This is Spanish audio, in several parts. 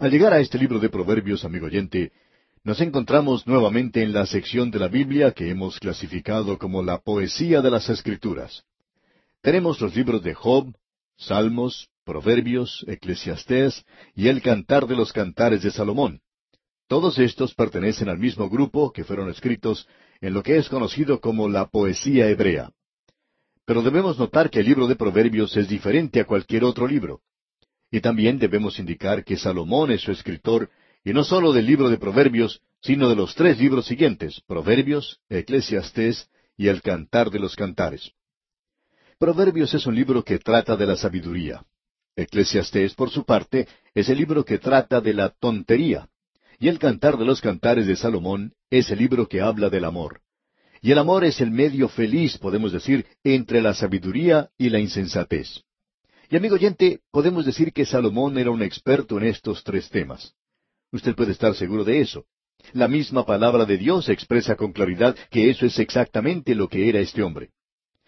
Al llegar a este libro de Proverbios, amigo oyente, nos encontramos nuevamente en la sección de la Biblia que hemos clasificado como la poesía de las Escrituras. Tenemos los libros de Job, Salmos, Proverbios, Eclesiastés y el Cantar de los Cantares de Salomón. Todos estos pertenecen al mismo grupo que fueron escritos en lo que es conocido como la poesía hebrea. Pero debemos notar que el libro de Proverbios es diferente a cualquier otro libro. Y también debemos indicar que Salomón es su escritor, y no solo del libro de Proverbios, sino de los tres libros siguientes, Proverbios, Eclesiastés y el Cantar de los Cantares. Proverbios es un libro que trata de la sabiduría. Eclesiastés, por su parte, es el libro que trata de la tontería. Y el Cantar de los Cantares de Salomón es el libro que habla del amor. Y el amor es el medio feliz, podemos decir, entre la sabiduría y la insensatez. Y amigo oyente, podemos decir que Salomón era un experto en estos tres temas. Usted puede estar seguro de eso. La misma palabra de Dios expresa con claridad que eso es exactamente lo que era este hombre.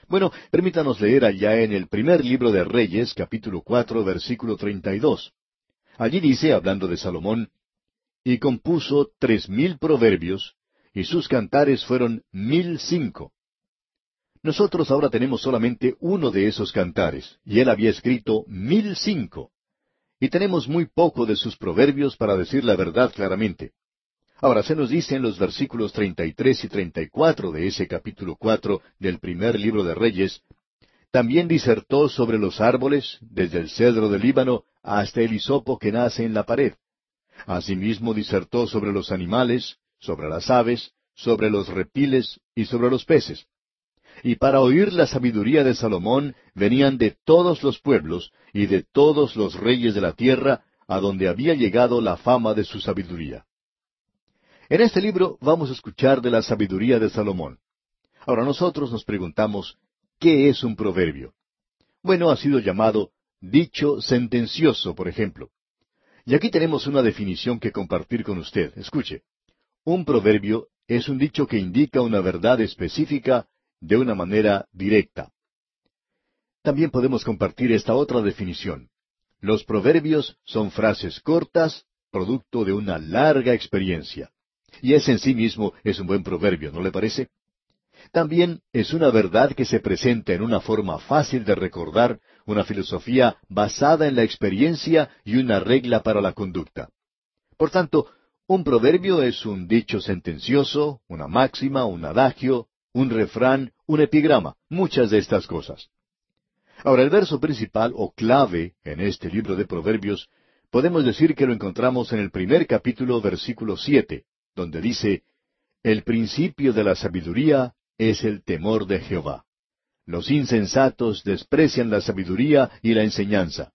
Bueno, permítanos leer allá en el primer libro de Reyes, capítulo cuatro, versículo treinta y dos. Allí dice, hablando de Salomón, y compuso tres mil proverbios, y sus cantares fueron mil cinco. Nosotros ahora tenemos solamente uno de esos cantares, y él había escrito mil cinco. Y tenemos muy poco de sus proverbios para decir la verdad claramente. Ahora se nos dice en los versículos treinta y tres y treinta y cuatro de ese capítulo cuatro del primer libro de Reyes, también disertó sobre los árboles, desde el cedro del Líbano hasta el hisopo que nace en la pared. Asimismo disertó sobre los animales, sobre las aves, sobre los reptiles y sobre los peces. Y para oír la sabiduría de Salomón venían de todos los pueblos y de todos los reyes de la tierra, a donde había llegado la fama de su sabiduría. En este libro vamos a escuchar de la sabiduría de Salomón. Ahora nosotros nos preguntamos, ¿qué es un proverbio? Bueno, ha sido llamado dicho sentencioso, por ejemplo. Y aquí tenemos una definición que compartir con usted. Escuche. Un proverbio es un dicho que indica una verdad específica de una manera directa. También podemos compartir esta otra definición. Los proverbios son frases cortas, producto de una larga experiencia. Y ese en sí mismo es un buen proverbio, ¿no le parece? También es una verdad que se presenta en una forma fácil de recordar, una filosofía basada en la experiencia y una regla para la conducta. Por tanto, un proverbio es un dicho sentencioso, una máxima, un adagio, un refrán, un epigrama, muchas de estas cosas. Ahora, el verso principal o clave en este libro de Proverbios, podemos decir que lo encontramos en el primer capítulo, versículo siete, donde dice, El principio de la sabiduría es el temor de Jehová. Los insensatos desprecian la sabiduría y la enseñanza.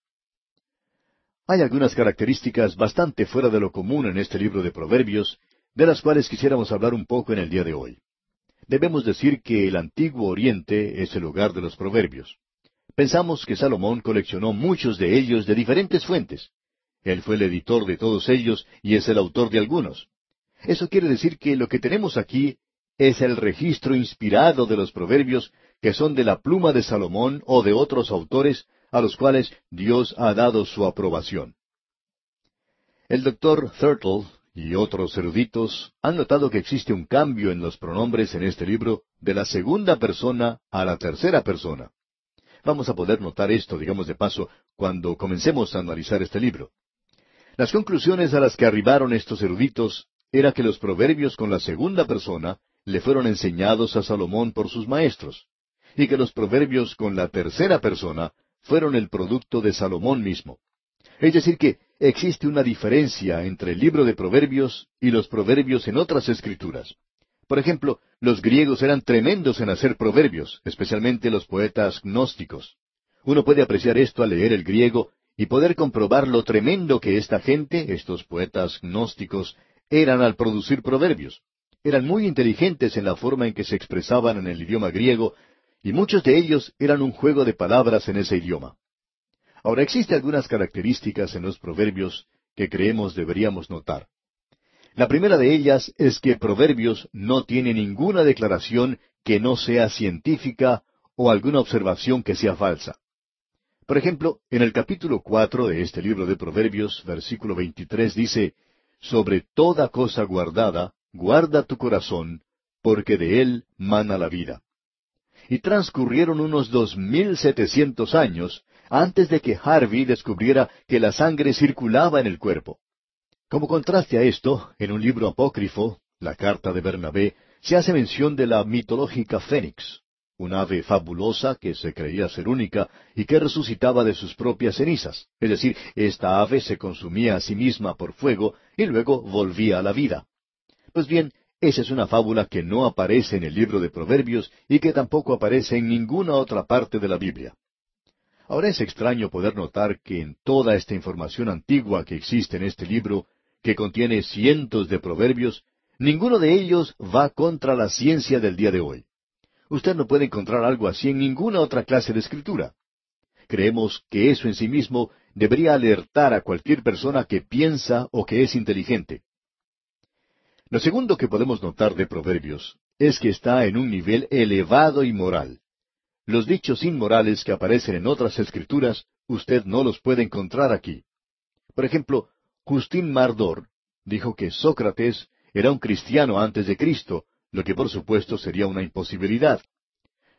Hay algunas características bastante fuera de lo común en este libro de Proverbios, de las cuales quisiéramos hablar un poco en el día de hoy. Debemos decir que el antiguo Oriente es el hogar de los Proverbios. Pensamos que Salomón coleccionó muchos de ellos de diferentes fuentes. Él fue el editor de todos ellos y es el autor de algunos. Eso quiere decir que lo que tenemos aquí es el registro inspirado de los proverbios que son de la pluma de Salomón o de otros autores a los cuales Dios ha dado su aprobación. El doctor Thurtle y otros eruditos han notado que existe un cambio en los pronombres en este libro de la segunda persona a la tercera persona. Vamos a poder notar esto, digamos de paso, cuando comencemos a analizar este libro. Las conclusiones a las que arribaron estos eruditos era que los proverbios con la segunda persona le fueron enseñados a Salomón por sus maestros, y que los proverbios con la tercera persona fueron el producto de Salomón mismo. Es decir, que existe una diferencia entre el libro de proverbios y los proverbios en otras escrituras. Por ejemplo, los griegos eran tremendos en hacer proverbios, especialmente los poetas gnósticos. Uno puede apreciar esto al leer el griego y poder comprobar lo tremendo que esta gente, estos poetas gnósticos, eran al producir proverbios eran muy inteligentes en la forma en que se expresaban en el idioma griego, y muchos de ellos eran un juego de palabras en ese idioma. Ahora existen algunas características en los proverbios que creemos deberíamos notar. La primera de ellas es que Proverbios no tiene ninguna declaración que no sea científica o alguna observación que sea falsa. Por ejemplo, en el capítulo cuatro de este libro de Proverbios, versículo veintitrés dice, Sobre toda cosa guardada, guarda tu corazón, porque de él mana la vida. Y transcurrieron unos dos mil setecientos años antes de que Harvey descubriera que la sangre circulaba en el cuerpo. Como contraste a esto, en un libro apócrifo, la carta de Bernabé, se hace mención de la mitológica Fénix, un ave fabulosa que se creía ser única y que resucitaba de sus propias cenizas. Es decir, esta ave se consumía a sí misma por fuego y luego volvía a la vida. Pues bien, esa es una fábula que no aparece en el libro de Proverbios y que tampoco aparece en ninguna otra parte de la Biblia. Ahora es extraño poder notar que en toda esta información antigua que existe en este libro, que contiene cientos de proverbios, ninguno de ellos va contra la ciencia del día de hoy. Usted no puede encontrar algo así en ninguna otra clase de escritura. Creemos que eso en sí mismo debería alertar a cualquier persona que piensa o que es inteligente. Lo segundo que podemos notar de Proverbios es que está en un nivel elevado y moral. Los dichos inmorales que aparecen en otras escrituras, usted no los puede encontrar aquí. Por ejemplo, Justín Mardor dijo que Sócrates era un cristiano antes de Cristo, lo que por supuesto sería una imposibilidad.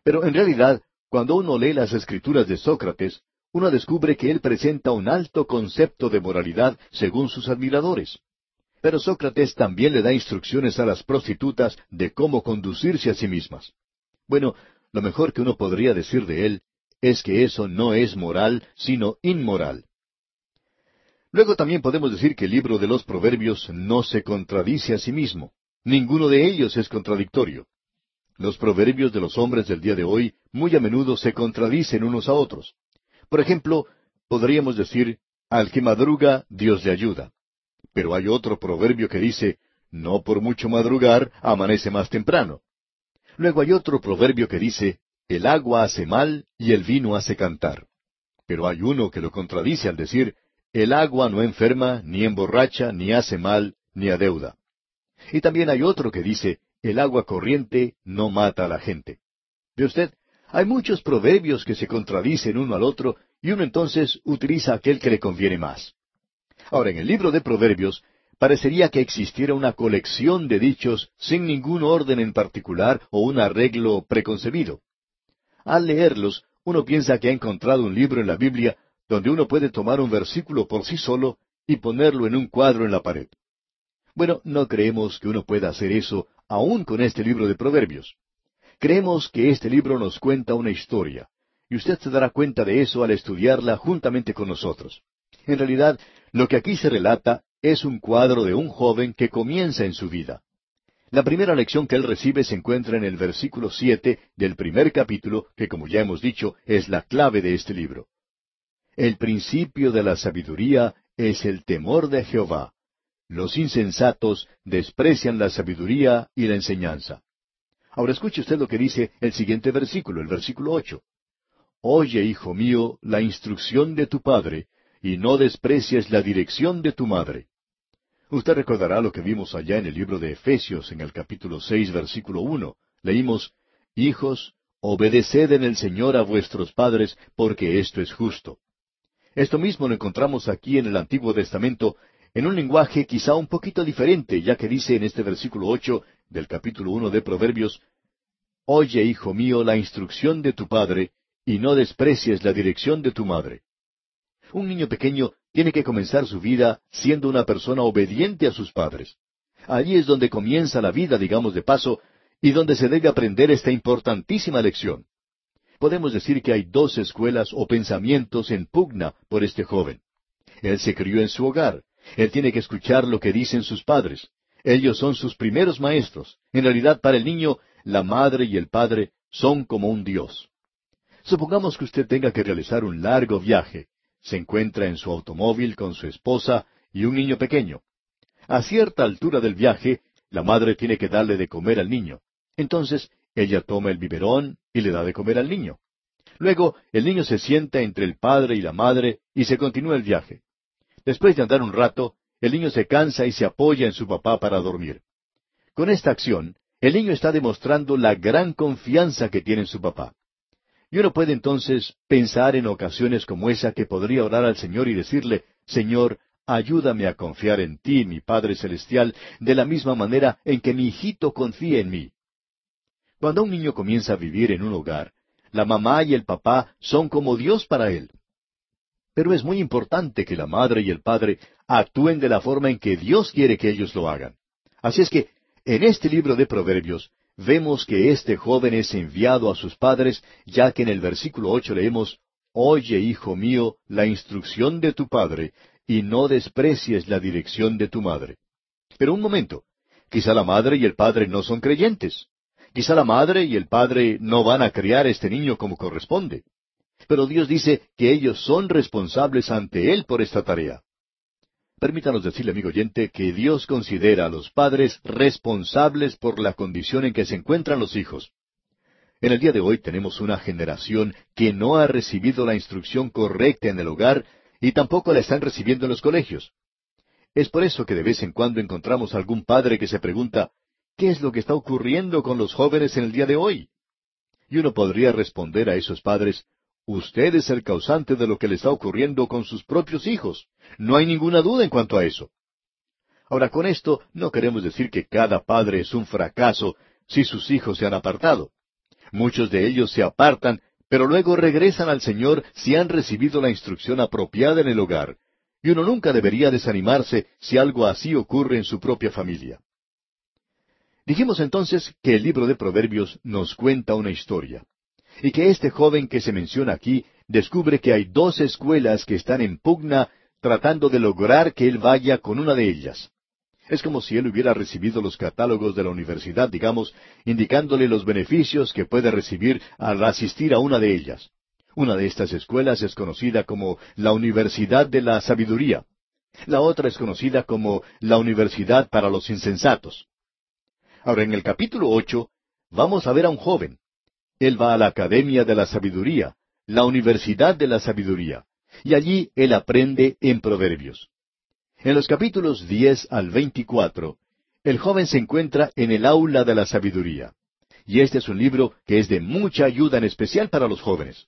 Pero en realidad, cuando uno lee las escrituras de Sócrates, uno descubre que él presenta un alto concepto de moralidad según sus admiradores. Pero Sócrates también le da instrucciones a las prostitutas de cómo conducirse a sí mismas. Bueno, lo mejor que uno podría decir de él es que eso no es moral, sino inmoral. Luego también podemos decir que el libro de los Proverbios no se contradice a sí mismo. Ninguno de ellos es contradictorio. Los proverbios de los hombres del día de hoy muy a menudo se contradicen unos a otros. Por ejemplo, podríamos decir, al que madruga, Dios le ayuda. Pero hay otro proverbio que dice, no por mucho madrugar, amanece más temprano. Luego hay otro proverbio que dice, el agua hace mal y el vino hace cantar. Pero hay uno que lo contradice al decir, el agua no enferma, ni emborracha, ni hace mal, ni adeuda. Y también hay otro que dice, el agua corriente no mata a la gente. ¿Ve usted? Hay muchos proverbios que se contradicen uno al otro y uno entonces utiliza aquel que le conviene más. Ahora, en el libro de Proverbios parecería que existiera una colección de dichos sin ningún orden en particular o un arreglo preconcebido. Al leerlos, uno piensa que ha encontrado un libro en la Biblia donde uno puede tomar un versículo por sí solo y ponerlo en un cuadro en la pared. Bueno, no creemos que uno pueda hacer eso aún con este libro de Proverbios. Creemos que este libro nos cuenta una historia, y usted se dará cuenta de eso al estudiarla juntamente con nosotros. En realidad, lo que aquí se relata es un cuadro de un joven que comienza en su vida. La primera lección que él recibe se encuentra en el versículo siete del primer capítulo, que como ya hemos dicho, es la clave de este libro. El principio de la sabiduría es el temor de Jehová. Los insensatos desprecian la sabiduría y la enseñanza. Ahora escuche usted lo que dice el siguiente versículo, el versículo ocho. Oye, hijo mío, la instrucción de tu padre, y no desprecies la dirección de tu madre. Usted recordará lo que vimos allá en el libro de Efesios, en el capítulo seis, versículo uno. Leímos, Hijos, obedeced en el Señor a vuestros padres, porque esto es justo. Esto mismo lo encontramos aquí en el Antiguo Testamento, en un lenguaje quizá un poquito diferente, ya que dice en este versículo ocho del capítulo uno de Proverbios, Oye, hijo mío, la instrucción de tu padre, y no desprecies la dirección de tu madre. Un niño pequeño tiene que comenzar su vida siendo una persona obediente a sus padres. Allí es donde comienza la vida, digamos de paso, y donde se debe aprender esta importantísima lección. Podemos decir que hay dos escuelas o pensamientos en pugna por este joven. Él se crió en su hogar. Él tiene que escuchar lo que dicen sus padres. Ellos son sus primeros maestros. En realidad, para el niño, la madre y el padre son como un Dios. Supongamos que usted tenga que realizar un largo viaje se encuentra en su automóvil con su esposa y un niño pequeño. A cierta altura del viaje, la madre tiene que darle de comer al niño. Entonces, ella toma el biberón y le da de comer al niño. Luego, el niño se sienta entre el padre y la madre y se continúa el viaje. Después de andar un rato, el niño se cansa y se apoya en su papá para dormir. Con esta acción, el niño está demostrando la gran confianza que tiene en su papá. Y uno puede entonces pensar en ocasiones como esa que podría orar al Señor y decirle, Señor, ayúdame a confiar en ti, mi Padre Celestial, de la misma manera en que mi hijito confía en mí. Cuando un niño comienza a vivir en un hogar, la mamá y el papá son como Dios para él. Pero es muy importante que la madre y el padre actúen de la forma en que Dios quiere que ellos lo hagan. Así es que, en este libro de Proverbios, vemos que este joven es enviado a sus padres, ya que en el versículo ocho leemos, Oye, hijo mío, la instrucción de tu padre, y no desprecies la dirección de tu madre. Pero un momento, quizá la madre y el padre no son creyentes. Quizá la madre y el padre no van a criar a este niño como corresponde. Pero Dios dice que ellos son responsables ante Él por esta tarea. Permítanos decirle, amigo oyente, que Dios considera a los padres responsables por la condición en que se encuentran los hijos. En el día de hoy tenemos una generación que no ha recibido la instrucción correcta en el hogar y tampoco la están recibiendo en los colegios. Es por eso que de vez en cuando encontramos algún padre que se pregunta, ¿qué es lo que está ocurriendo con los jóvenes en el día de hoy? Y uno podría responder a esos padres, Usted es el causante de lo que le está ocurriendo con sus propios hijos. No hay ninguna duda en cuanto a eso. Ahora, con esto no queremos decir que cada padre es un fracaso si sus hijos se han apartado. Muchos de ellos se apartan, pero luego regresan al Señor si han recibido la instrucción apropiada en el hogar. Y uno nunca debería desanimarse si algo así ocurre en su propia familia. Dijimos entonces que el libro de Proverbios nos cuenta una historia y que este joven que se menciona aquí descubre que hay dos escuelas que están en pugna tratando de lograr que él vaya con una de ellas. Es como si él hubiera recibido los catálogos de la universidad, digamos, indicándole los beneficios que puede recibir al asistir a una de ellas. Una de estas escuelas es conocida como la Universidad de la Sabiduría. La otra es conocida como la Universidad para los Insensatos. Ahora, en el capítulo ocho, vamos a ver a un joven, él va a la Academia de la Sabiduría, la Universidad de la Sabiduría, y allí él aprende en Proverbios. En los capítulos diez al veinticuatro, el joven se encuentra en el aula de la sabiduría. Y este es un libro que es de mucha ayuda en especial para los jóvenes.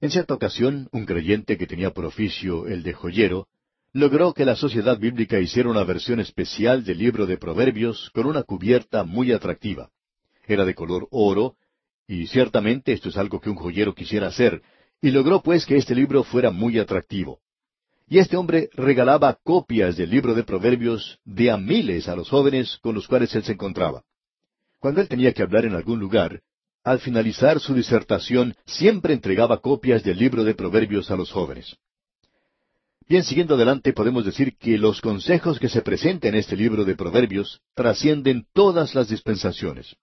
En cierta ocasión, un creyente que tenía por oficio el de joyero, logró que la sociedad bíblica hiciera una versión especial del libro de Proverbios con una cubierta muy atractiva. Era de color oro y ciertamente esto es algo que un joyero quisiera hacer, y logró pues que este libro fuera muy atractivo. Y este hombre regalaba copias del libro de Proverbios de a miles a los jóvenes con los cuales él se encontraba. Cuando él tenía que hablar en algún lugar, al finalizar su disertación siempre entregaba copias del libro de Proverbios a los jóvenes. Bien, siguiendo adelante, podemos decir que los consejos que se presentan en este libro de Proverbios trascienden todas las dispensaciones.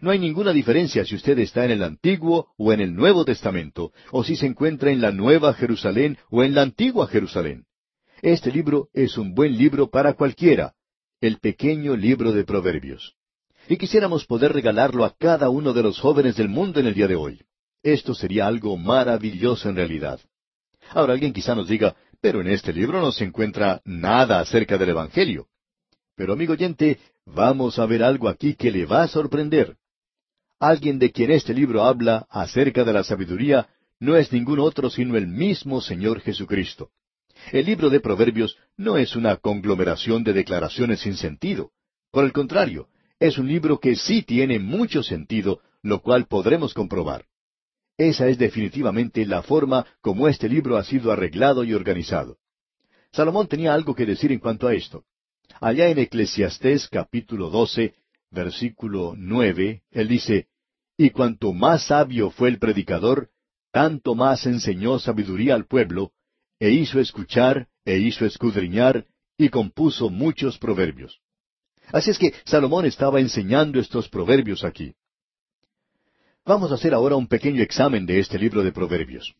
No hay ninguna diferencia si usted está en el Antiguo o en el Nuevo Testamento, o si se encuentra en la Nueva Jerusalén o en la Antigua Jerusalén. Este libro es un buen libro para cualquiera, el pequeño libro de Proverbios. Y quisiéramos poder regalarlo a cada uno de los jóvenes del mundo en el día de hoy. Esto sería algo maravilloso en realidad. Ahora alguien quizá nos diga, pero en este libro no se encuentra nada acerca del Evangelio. Pero amigo oyente, vamos a ver algo aquí que le va a sorprender. Alguien de quien este libro habla acerca de la sabiduría no es ningún otro sino el mismo Señor Jesucristo. El libro de Proverbios no es una conglomeración de declaraciones sin sentido. Por el contrario, es un libro que sí tiene mucho sentido, lo cual podremos comprobar. Esa es definitivamente la forma como este libro ha sido arreglado y organizado. Salomón tenía algo que decir en cuanto a esto. Allá en Eclesiastés capítulo 12, versículo nueve, él dice, Y cuanto más sabio fue el predicador, tanto más enseñó sabiduría al pueblo, e hizo escuchar, e hizo escudriñar, y compuso muchos proverbios. Así es que Salomón estaba enseñando estos proverbios aquí. Vamos a hacer ahora un pequeño examen de este libro de proverbios.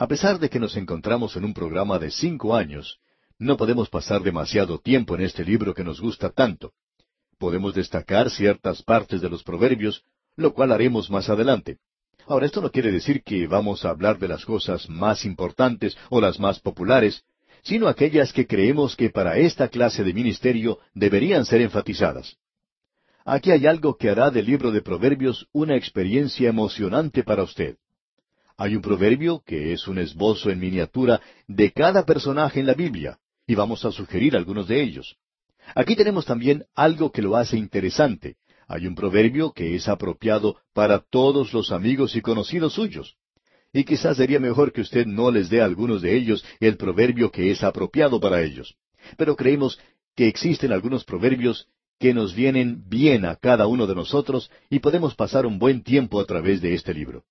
A pesar de que nos encontramos en un programa de cinco años, no podemos pasar demasiado tiempo en este libro que nos gusta tanto. Podemos destacar ciertas partes de los proverbios, lo cual haremos más adelante. Ahora, esto no quiere decir que vamos a hablar de las cosas más importantes o las más populares, sino aquellas que creemos que para esta clase de ministerio deberían ser enfatizadas. aquí hay algo que hará del libro de Proverbios una experiencia emocionante para usted. Hay un proverbio que es un esbozo en miniatura de cada personaje en la Biblia, y vamos a sugerir algunos de ellos. Aquí tenemos también algo que lo hace interesante. Hay un proverbio que es apropiado para todos los amigos y conocidos suyos. Y quizás sería mejor que usted no les dé a algunos de ellos el proverbio que es apropiado para ellos. Pero creemos que existen algunos proverbios que nos vienen bien a cada uno de nosotros y podemos pasar un buen tiempo a través de este libro.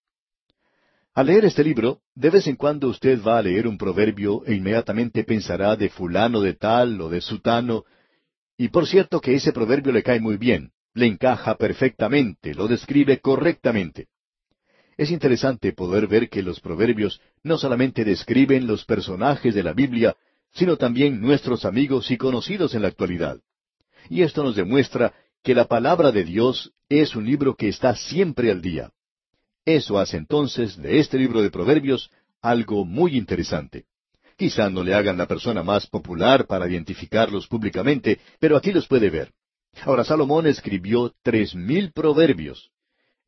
Al leer este libro, de vez en cuando usted va a leer un proverbio e inmediatamente pensará de fulano de tal o de sutano, y por cierto que ese proverbio le cae muy bien, le encaja perfectamente, lo describe correctamente. Es interesante poder ver que los proverbios no solamente describen los personajes de la Biblia, sino también nuestros amigos y conocidos en la actualidad. Y esto nos demuestra que la palabra de Dios es un libro que está siempre al día. Eso hace entonces de este libro de Proverbios algo muy interesante. Quizá no le hagan la persona más popular para identificarlos públicamente, pero aquí los puede ver. Ahora Salomón escribió tres mil proverbios.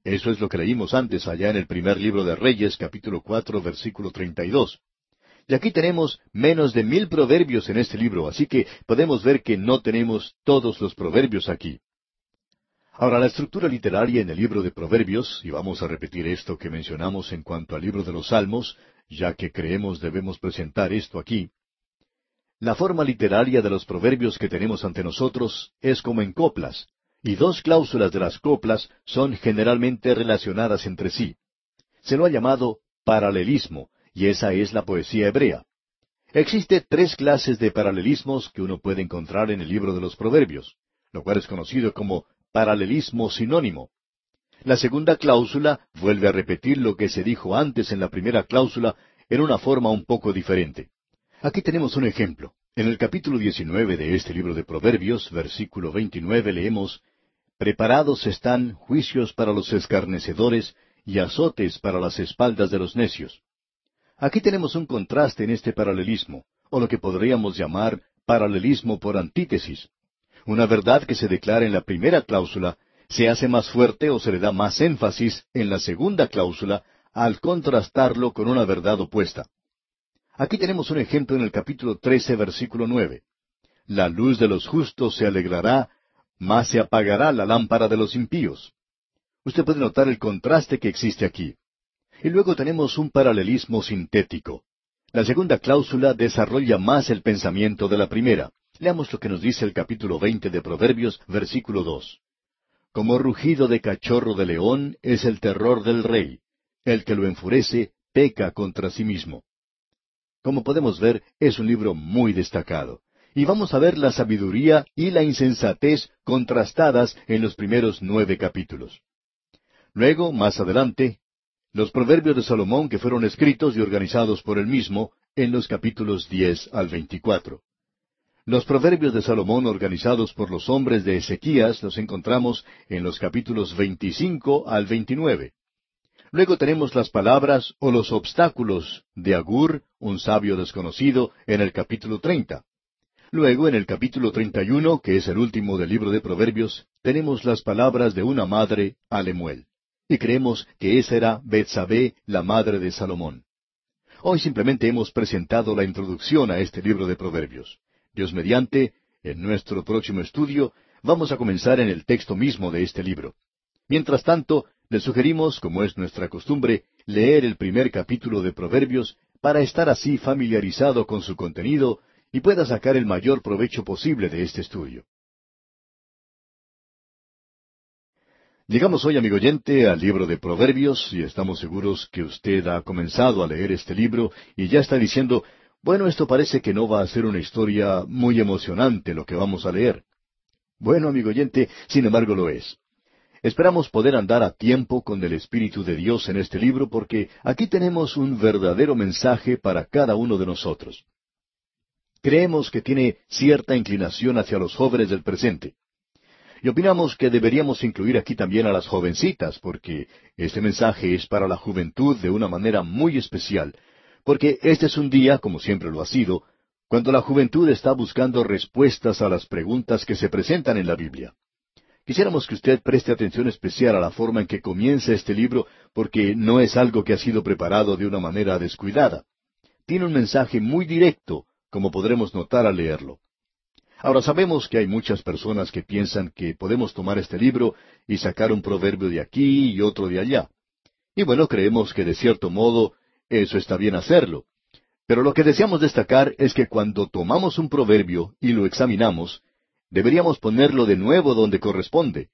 Eso es lo que leímos antes allá en el primer libro de Reyes, capítulo cuatro, versículo treinta y dos. Y aquí tenemos menos de mil proverbios en este libro, así que podemos ver que no tenemos todos los proverbios aquí. Ahora, la estructura literaria en el libro de Proverbios, y vamos a repetir esto que mencionamos en cuanto al libro de los Salmos, ya que creemos debemos presentar esto aquí. La forma literaria de los proverbios que tenemos ante nosotros es como en coplas, y dos cláusulas de las coplas son generalmente relacionadas entre sí. Se lo ha llamado paralelismo, y esa es la poesía hebrea. Existe tres clases de paralelismos que uno puede encontrar en el libro de los proverbios, lo cual es conocido como paralelismo sinónimo. La segunda cláusula vuelve a repetir lo que se dijo antes en la primera cláusula en una forma un poco diferente. Aquí tenemos un ejemplo. En el capítulo 19 de este libro de Proverbios, versículo 29, leemos, Preparados están juicios para los escarnecedores y azotes para las espaldas de los necios. Aquí tenemos un contraste en este paralelismo, o lo que podríamos llamar paralelismo por antítesis. Una verdad que se declara en la primera cláusula se hace más fuerte o se le da más énfasis en la segunda cláusula al contrastarlo con una verdad opuesta. Aquí tenemos un ejemplo en el capítulo 13, versículo 9. La luz de los justos se alegrará, mas se apagará la lámpara de los impíos. Usted puede notar el contraste que existe aquí. Y luego tenemos un paralelismo sintético. La segunda cláusula desarrolla más el pensamiento de la primera. Leamos lo que nos dice el capítulo veinte de Proverbios, versículo dos. Como rugido de cachorro de león es el terror del rey. El que lo enfurece peca contra sí mismo. Como podemos ver, es un libro muy destacado. Y vamos a ver la sabiduría y la insensatez contrastadas en los primeros nueve capítulos. Luego, más adelante, los proverbios de Salomón que fueron escritos y organizados por él mismo en los capítulos diez al veinticuatro. Los proverbios de Salomón organizados por los hombres de Ezequías los encontramos en los capítulos 25 al 29. Luego tenemos las palabras o los obstáculos de Agur, un sabio desconocido, en el capítulo 30. Luego, en el capítulo 31, que es el último del libro de Proverbios, tenemos las palabras de una madre a Lemuel. Y creemos que esa era Betsabé, la madre de Salomón. Hoy simplemente hemos presentado la introducción a este libro de Proverbios. Dios mediante, en nuestro próximo estudio, vamos a comenzar en el texto mismo de este libro. Mientras tanto, le sugerimos, como es nuestra costumbre, leer el primer capítulo de Proverbios para estar así familiarizado con su contenido y pueda sacar el mayor provecho posible de este estudio. Llegamos hoy, amigo oyente, al libro de Proverbios y estamos seguros que usted ha comenzado a leer este libro y ya está diciendo, bueno, esto parece que no va a ser una historia muy emocionante lo que vamos a leer. Bueno, amigo oyente, sin embargo lo es. Esperamos poder andar a tiempo con el Espíritu de Dios en este libro porque aquí tenemos un verdadero mensaje para cada uno de nosotros. Creemos que tiene cierta inclinación hacia los jóvenes del presente. Y opinamos que deberíamos incluir aquí también a las jovencitas, porque este mensaje es para la juventud de una manera muy especial, porque este es un día, como siempre lo ha sido, cuando la juventud está buscando respuestas a las preguntas que se presentan en la Biblia. Quisiéramos que usted preste atención especial a la forma en que comienza este libro, porque no es algo que ha sido preparado de una manera descuidada. Tiene un mensaje muy directo, como podremos notar al leerlo. Ahora sabemos que hay muchas personas que piensan que podemos tomar este libro y sacar un proverbio de aquí y otro de allá. Y bueno, creemos que de cierto modo eso está bien hacerlo. Pero lo que deseamos destacar es que cuando tomamos un proverbio y lo examinamos, deberíamos ponerlo de nuevo donde corresponde,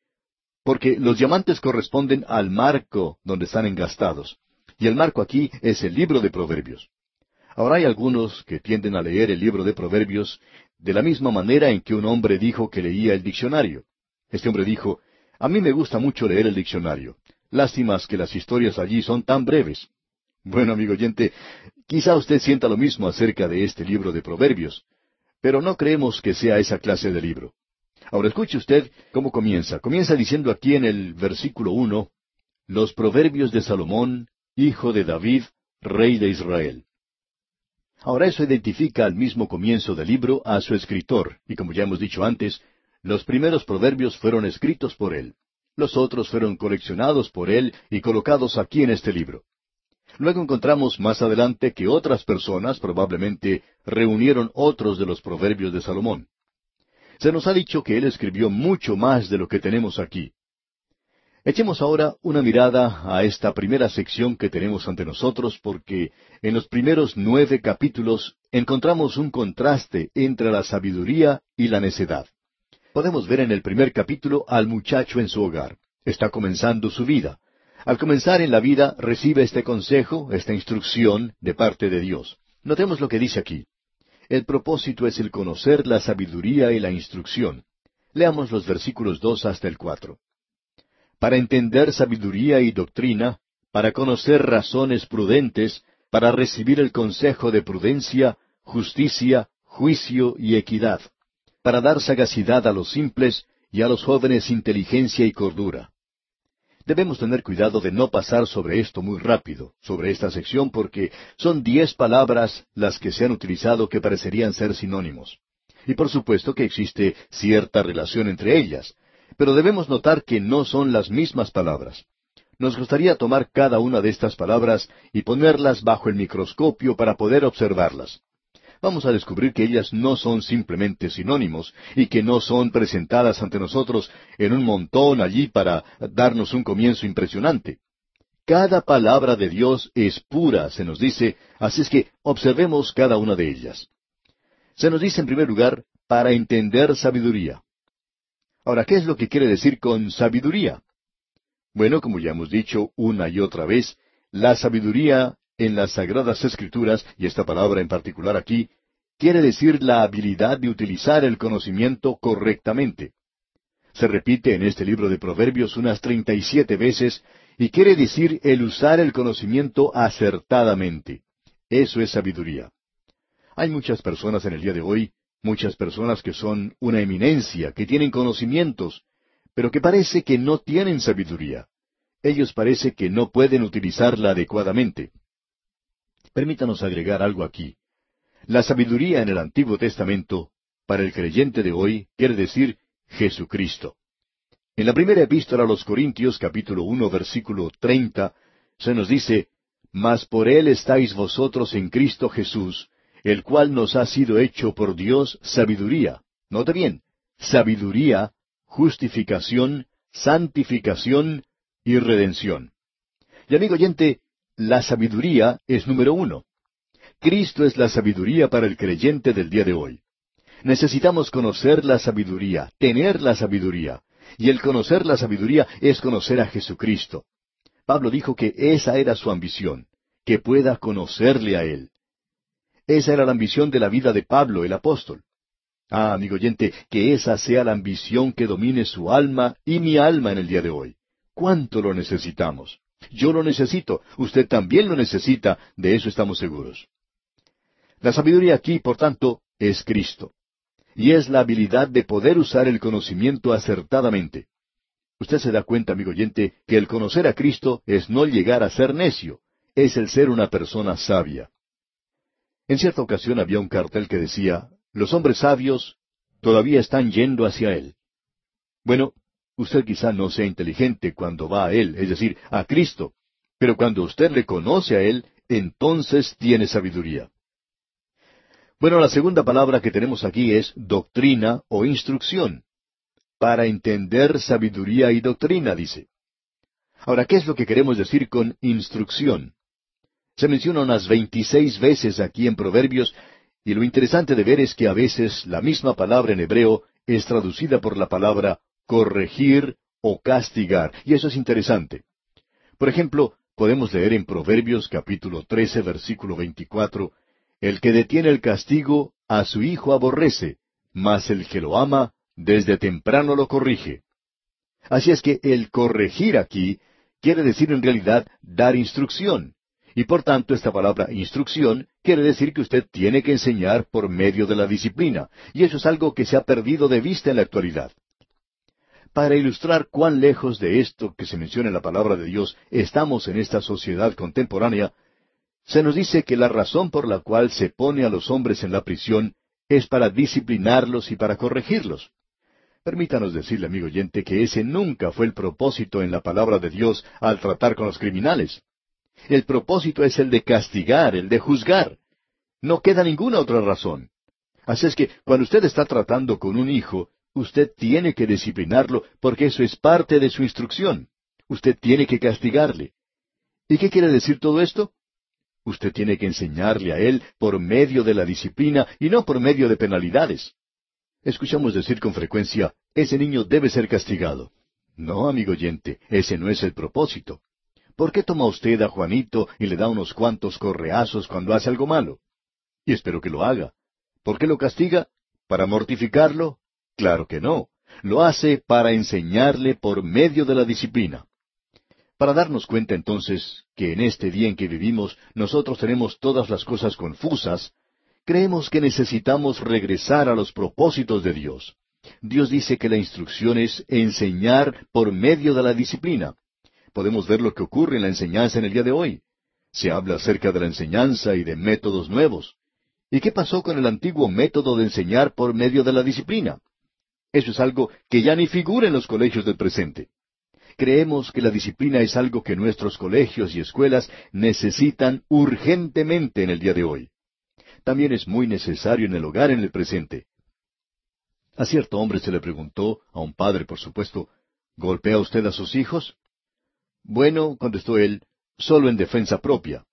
porque los diamantes corresponden al marco donde están engastados, y el marco aquí es el libro de Proverbios. Ahora hay algunos que tienden a leer el libro de Proverbios de la misma manera en que un hombre dijo que leía el diccionario. Este hombre dijo, a mí me gusta mucho leer el diccionario. Lástimas que las historias allí son tan breves. Bueno, amigo oyente, quizá usted sienta lo mismo acerca de este libro de Proverbios, pero no creemos que sea esa clase de libro. Ahora escuche usted cómo comienza. Comienza diciendo aquí en el versículo uno, los Proverbios de Salomón, hijo de David, rey de Israel. Ahora eso identifica al mismo comienzo del libro a su escritor, y como ya hemos dicho antes, los primeros proverbios fueron escritos por él. Los otros fueron coleccionados por él y colocados aquí en este libro. Luego encontramos más adelante que otras personas probablemente reunieron otros de los proverbios de Salomón. Se nos ha dicho que él escribió mucho más de lo que tenemos aquí. Echemos ahora una mirada a esta primera sección que tenemos ante nosotros porque en los primeros nueve capítulos encontramos un contraste entre la sabiduría y la necedad. Podemos ver en el primer capítulo al muchacho en su hogar. Está comenzando su vida. Al comenzar en la vida recibe este consejo, esta instrucción de parte de Dios. Notemos lo que dice aquí. El propósito es el conocer la sabiduría y la instrucción. Leamos los versículos dos hasta el cuatro. Para entender sabiduría y doctrina, para conocer razones prudentes, para recibir el consejo de prudencia, justicia, juicio y equidad, para dar sagacidad a los simples y a los jóvenes inteligencia y cordura Debemos tener cuidado de no pasar sobre esto muy rápido, sobre esta sección, porque son diez palabras las que se han utilizado que parecerían ser sinónimos. Y por supuesto que existe cierta relación entre ellas, pero debemos notar que no son las mismas palabras. Nos gustaría tomar cada una de estas palabras y ponerlas bajo el microscopio para poder observarlas vamos a descubrir que ellas no son simplemente sinónimos y que no son presentadas ante nosotros en un montón allí para darnos un comienzo impresionante. Cada palabra de Dios es pura, se nos dice, así es que observemos cada una de ellas. Se nos dice en primer lugar, para entender sabiduría. Ahora, ¿qué es lo que quiere decir con sabiduría? Bueno, como ya hemos dicho una y otra vez, la sabiduría en las Sagradas Escrituras, y esta palabra en particular aquí, quiere decir la habilidad de utilizar el conocimiento correctamente. Se repite en este libro de Proverbios unas treinta y siete veces, y quiere decir el usar el conocimiento acertadamente. Eso es sabiduría. Hay muchas personas en el día de hoy, muchas personas que son una eminencia, que tienen conocimientos, pero que parece que no tienen sabiduría. Ellos parece que no pueden utilizarla adecuadamente. Permítanos agregar algo aquí. La sabiduría en el Antiguo Testamento, para el creyente de hoy, quiere decir Jesucristo. En la primera epístola a los Corintios, capítulo uno, versículo treinta, se nos dice, Mas por él estáis vosotros en Cristo Jesús, el cual nos ha sido hecho por Dios sabiduría. Note bien, sabiduría, justificación, santificación y redención. Y amigo oyente, la sabiduría es número uno. Cristo es la sabiduría para el creyente del día de hoy. Necesitamos conocer la sabiduría, tener la sabiduría. Y el conocer la sabiduría es conocer a Jesucristo. Pablo dijo que esa era su ambición, que pueda conocerle a Él. Esa era la ambición de la vida de Pablo, el apóstol. Ah, amigo oyente, que esa sea la ambición que domine su alma y mi alma en el día de hoy. ¿Cuánto lo necesitamos? Yo lo necesito, usted también lo necesita, de eso estamos seguros. La sabiduría aquí, por tanto, es Cristo. Y es la habilidad de poder usar el conocimiento acertadamente. Usted se da cuenta, amigo oyente, que el conocer a Cristo es no llegar a ser necio, es el ser una persona sabia. En cierta ocasión había un cartel que decía, los hombres sabios todavía están yendo hacia Él. Bueno, Usted quizá no sea inteligente cuando va a Él, es decir, a Cristo, pero cuando usted le conoce a Él, entonces tiene sabiduría. Bueno, la segunda palabra que tenemos aquí es doctrina o instrucción. Para entender sabiduría y doctrina, dice. Ahora, ¿qué es lo que queremos decir con instrucción? Se menciona unas veintiséis veces aquí en Proverbios, y lo interesante de ver es que a veces la misma palabra en hebreo es traducida por la palabra corregir o castigar, y eso es interesante. Por ejemplo, podemos leer en Proverbios capítulo 13, versículo 24, El que detiene el castigo a su hijo aborrece, mas el que lo ama desde temprano lo corrige. Así es que el corregir aquí quiere decir en realidad dar instrucción. Y por tanto esta palabra instrucción quiere decir que usted tiene que enseñar por medio de la disciplina, y eso es algo que se ha perdido de vista en la actualidad. Para ilustrar cuán lejos de esto que se menciona en la palabra de Dios estamos en esta sociedad contemporánea, se nos dice que la razón por la cual se pone a los hombres en la prisión es para disciplinarlos y para corregirlos. Permítanos decirle, amigo oyente, que ese nunca fue el propósito en la palabra de Dios al tratar con los criminales. El propósito es el de castigar, el de juzgar. No queda ninguna otra razón. Así es que cuando usted está tratando con un hijo, usted tiene que disciplinarlo porque eso es parte de su instrucción. Usted tiene que castigarle. ¿Y qué quiere decir todo esto? Usted tiene que enseñarle a él por medio de la disciplina y no por medio de penalidades. Escuchamos decir con frecuencia, ese niño debe ser castigado. No, amigo oyente, ese no es el propósito. ¿Por qué toma usted a Juanito y le da unos cuantos correazos cuando hace algo malo? Y espero que lo haga. ¿Por qué lo castiga? ¿Para mortificarlo? Claro que no. Lo hace para enseñarle por medio de la disciplina. Para darnos cuenta entonces que en este día en que vivimos nosotros tenemos todas las cosas confusas, creemos que necesitamos regresar a los propósitos de Dios. Dios dice que la instrucción es enseñar por medio de la disciplina podemos ver lo que ocurre en la enseñanza en el día de hoy. Se habla acerca de la enseñanza y de métodos nuevos. ¿Y qué pasó con el antiguo método de enseñar por medio de la disciplina? Eso es algo que ya ni figura en los colegios del presente. Creemos que la disciplina es algo que nuestros colegios y escuelas necesitan urgentemente en el día de hoy. También es muy necesario en el hogar en el presente. A cierto hombre se le preguntó, a un padre por supuesto, ¿golpea usted a sus hijos? Bueno, contestó él, solo en defensa propia.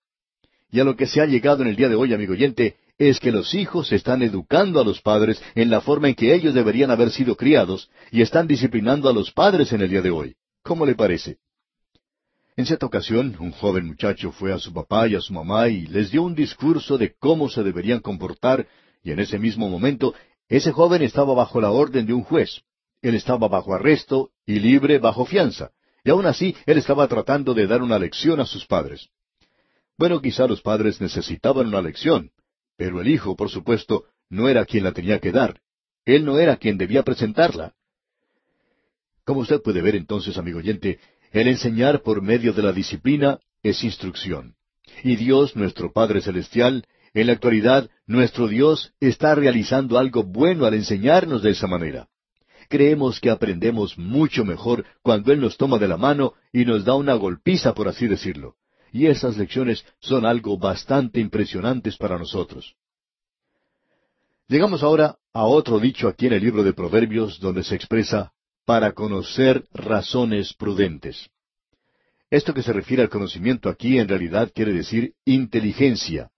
Y a lo que se ha llegado en el día de hoy, amigo oyente, es que los hijos están educando a los padres en la forma en que ellos deberían haber sido criados y están disciplinando a los padres en el día de hoy. ¿Cómo le parece? En cierta ocasión, un joven muchacho fue a su papá y a su mamá y les dio un discurso de cómo se deberían comportar, y en ese mismo momento, ese joven estaba bajo la orden de un juez. Él estaba bajo arresto y libre bajo fianza. Y aún así, él estaba tratando de dar una lección a sus padres. Bueno, quizá los padres necesitaban una lección, pero el hijo, por supuesto, no era quien la tenía que dar. Él no era quien debía presentarla. Como usted puede ver entonces, amigo oyente, el enseñar por medio de la disciplina es instrucción. Y Dios, nuestro Padre Celestial, en la actualidad, nuestro Dios está realizando algo bueno al enseñarnos de esa manera creemos que aprendemos mucho mejor cuando Él nos toma de la mano y nos da una golpiza, por así decirlo. Y esas lecciones son algo bastante impresionantes para nosotros. Llegamos ahora a otro dicho aquí en el libro de Proverbios donde se expresa para conocer razones prudentes. Esto que se refiere al conocimiento aquí en realidad quiere decir inteligencia.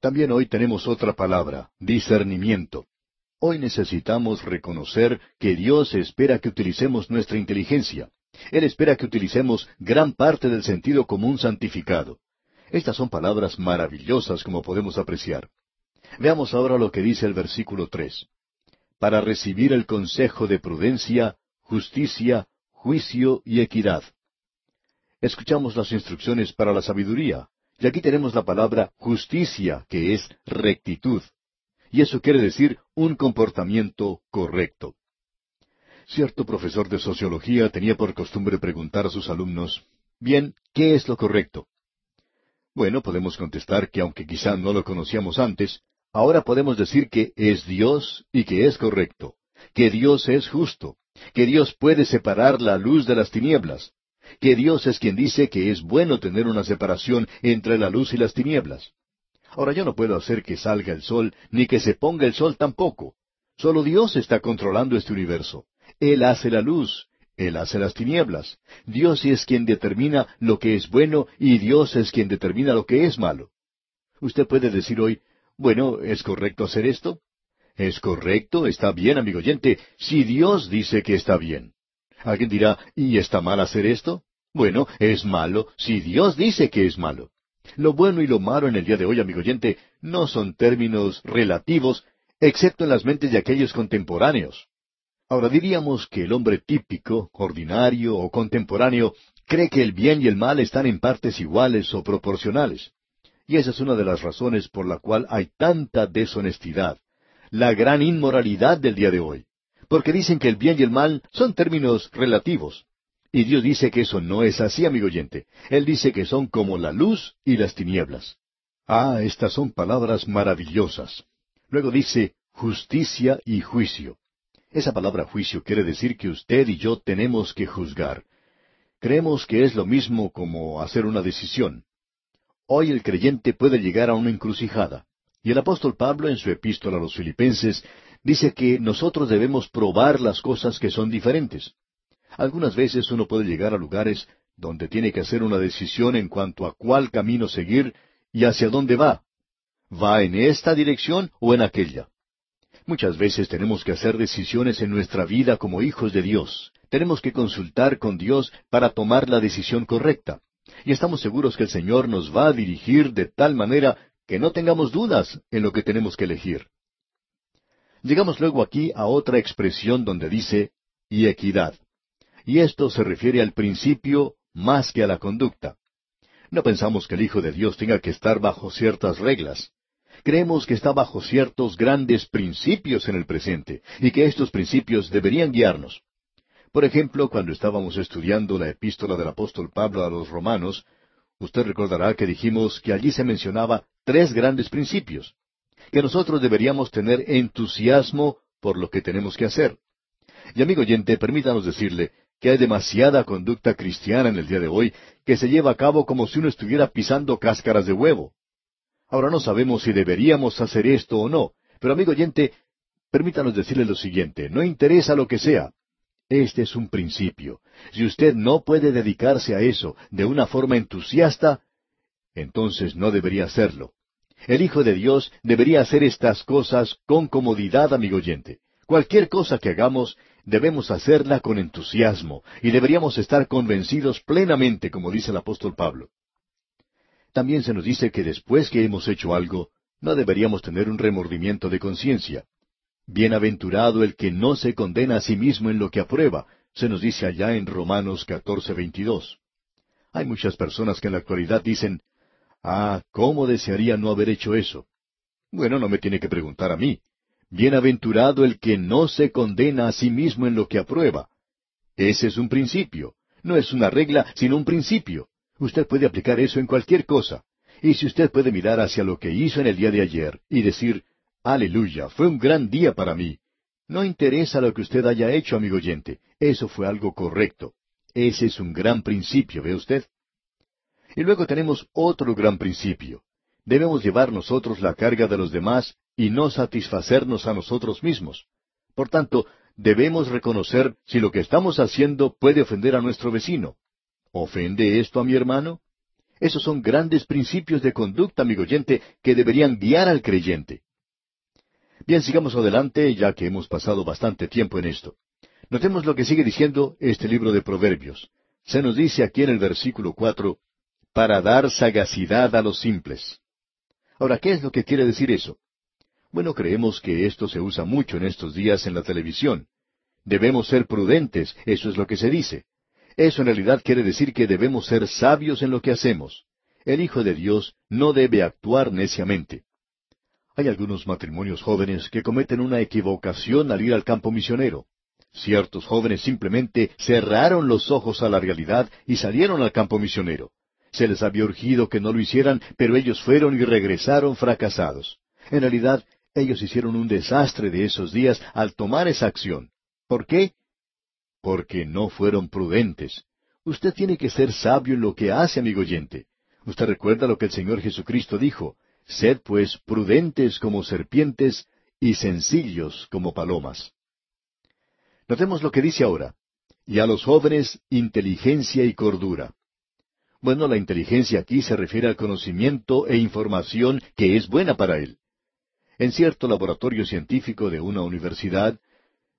También hoy tenemos otra palabra, discernimiento. Hoy necesitamos reconocer que Dios espera que utilicemos nuestra inteligencia. Él espera que utilicemos gran parte del sentido común santificado. Estas son palabras maravillosas como podemos apreciar. Veamos ahora lo que dice el versículo tres. Para recibir el consejo de prudencia, justicia, juicio y equidad. Escuchamos las instrucciones para la sabiduría, y aquí tenemos la palabra justicia, que es rectitud y eso quiere decir un comportamiento correcto. Cierto profesor de sociología tenía por costumbre preguntar a sus alumnos, bien, ¿qué es lo correcto? Bueno, podemos contestar que aunque quizá no lo conocíamos antes, ahora podemos decir que es Dios y que es correcto, que Dios es justo, que Dios puede separar la luz de las tinieblas, que Dios es quien dice que es bueno tener una separación entre la luz y las tinieblas. Ahora yo no puedo hacer que salga el sol, ni que se ponga el sol tampoco. Solo Dios está controlando este universo. Él hace la luz, Él hace las tinieblas. Dios es quien determina lo que es bueno y Dios es quien determina lo que es malo. Usted puede decir hoy, bueno, ¿es correcto hacer esto? Es correcto, está bien, amigo oyente, si Dios dice que está bien. Alguien dirá, ¿y está mal hacer esto? Bueno, es malo si Dios dice que es malo. Lo bueno y lo malo en el día de hoy, amigo oyente, no son términos relativos, excepto en las mentes de aquellos contemporáneos. Ahora diríamos que el hombre típico, ordinario o contemporáneo cree que el bien y el mal están en partes iguales o proporcionales. Y esa es una de las razones por la cual hay tanta deshonestidad, la gran inmoralidad del día de hoy. Porque dicen que el bien y el mal son términos relativos. Y Dios dice que eso no es así, amigo oyente. Él dice que son como la luz y las tinieblas. Ah, estas son palabras maravillosas. Luego dice justicia y juicio. Esa palabra juicio quiere decir que usted y yo tenemos que juzgar. Creemos que es lo mismo como hacer una decisión. Hoy el creyente puede llegar a una encrucijada. Y el apóstol Pablo en su epístola a los filipenses dice que nosotros debemos probar las cosas que son diferentes. Algunas veces uno puede llegar a lugares donde tiene que hacer una decisión en cuanto a cuál camino seguir y hacia dónde va. ¿Va en esta dirección o en aquella? Muchas veces tenemos que hacer decisiones en nuestra vida como hijos de Dios. Tenemos que consultar con Dios para tomar la decisión correcta y estamos seguros que el Señor nos va a dirigir de tal manera que no tengamos dudas en lo que tenemos que elegir. Llegamos luego aquí a otra expresión donde dice y equidad. Y esto se refiere al principio más que a la conducta. No pensamos que el Hijo de Dios tenga que estar bajo ciertas reglas. Creemos que está bajo ciertos grandes principios en el presente y que estos principios deberían guiarnos. Por ejemplo, cuando estábamos estudiando la epístola del apóstol Pablo a los romanos, usted recordará que dijimos que allí se mencionaba tres grandes principios, que nosotros deberíamos tener entusiasmo por lo que tenemos que hacer. Y amigo oyente, permítanos decirle que hay demasiada conducta cristiana en el día de hoy que se lleva a cabo como si uno estuviera pisando cáscaras de huevo. Ahora no sabemos si deberíamos hacer esto o no, pero amigo oyente, permítanos decirle lo siguiente, no interesa lo que sea, este es un principio. Si usted no puede dedicarse a eso de una forma entusiasta, entonces no debería hacerlo. El Hijo de Dios debería hacer estas cosas con comodidad, amigo oyente. Cualquier cosa que hagamos, debemos hacerla con entusiasmo y deberíamos estar convencidos plenamente, como dice el apóstol Pablo. También se nos dice que después que hemos hecho algo, no deberíamos tener un remordimiento de conciencia. Bienaventurado el que no se condena a sí mismo en lo que aprueba, se nos dice allá en Romanos 14, 22. Hay muchas personas que en la actualidad dicen, Ah, ¿cómo desearía no haber hecho eso? Bueno, no me tiene que preguntar a mí. Bienaventurado el que no se condena a sí mismo en lo que aprueba. Ese es un principio. No es una regla, sino un principio. Usted puede aplicar eso en cualquier cosa. Y si usted puede mirar hacia lo que hizo en el día de ayer y decir, Aleluya, fue un gran día para mí. No interesa lo que usted haya hecho, amigo oyente. Eso fue algo correcto. Ese es un gran principio, ¿ve usted? Y luego tenemos otro gran principio. Debemos llevar nosotros la carga de los demás y no satisfacernos a nosotros mismos. Por tanto, debemos reconocer si lo que estamos haciendo puede ofender a nuestro vecino. ¿Ofende esto a mi hermano? Esos son grandes principios de conducta, amigo oyente, que deberían guiar al creyente. Bien, sigamos adelante, ya que hemos pasado bastante tiempo en esto. Notemos lo que sigue diciendo este libro de Proverbios. Se nos dice aquí en el versículo cuatro, para dar sagacidad a los simples. Ahora, ¿qué es lo que quiere decir eso? Bueno, creemos que esto se usa mucho en estos días en la televisión. Debemos ser prudentes, eso es lo que se dice. Eso en realidad quiere decir que debemos ser sabios en lo que hacemos. El Hijo de Dios no debe actuar neciamente. Hay algunos matrimonios jóvenes que cometen una equivocación al ir al campo misionero. Ciertos jóvenes simplemente cerraron los ojos a la realidad y salieron al campo misionero. Se les había urgido que no lo hicieran, pero ellos fueron y regresaron fracasados. En realidad, ellos hicieron un desastre de esos días al tomar esa acción. ¿Por qué? Porque no fueron prudentes. Usted tiene que ser sabio en lo que hace, amigo oyente. Usted recuerda lo que el Señor Jesucristo dijo, Sed pues prudentes como serpientes y sencillos como palomas. Notemos lo que dice ahora. Y a los jóvenes inteligencia y cordura. Bueno, la inteligencia aquí se refiere al conocimiento e información que es buena para él. En cierto laboratorio científico de una universidad,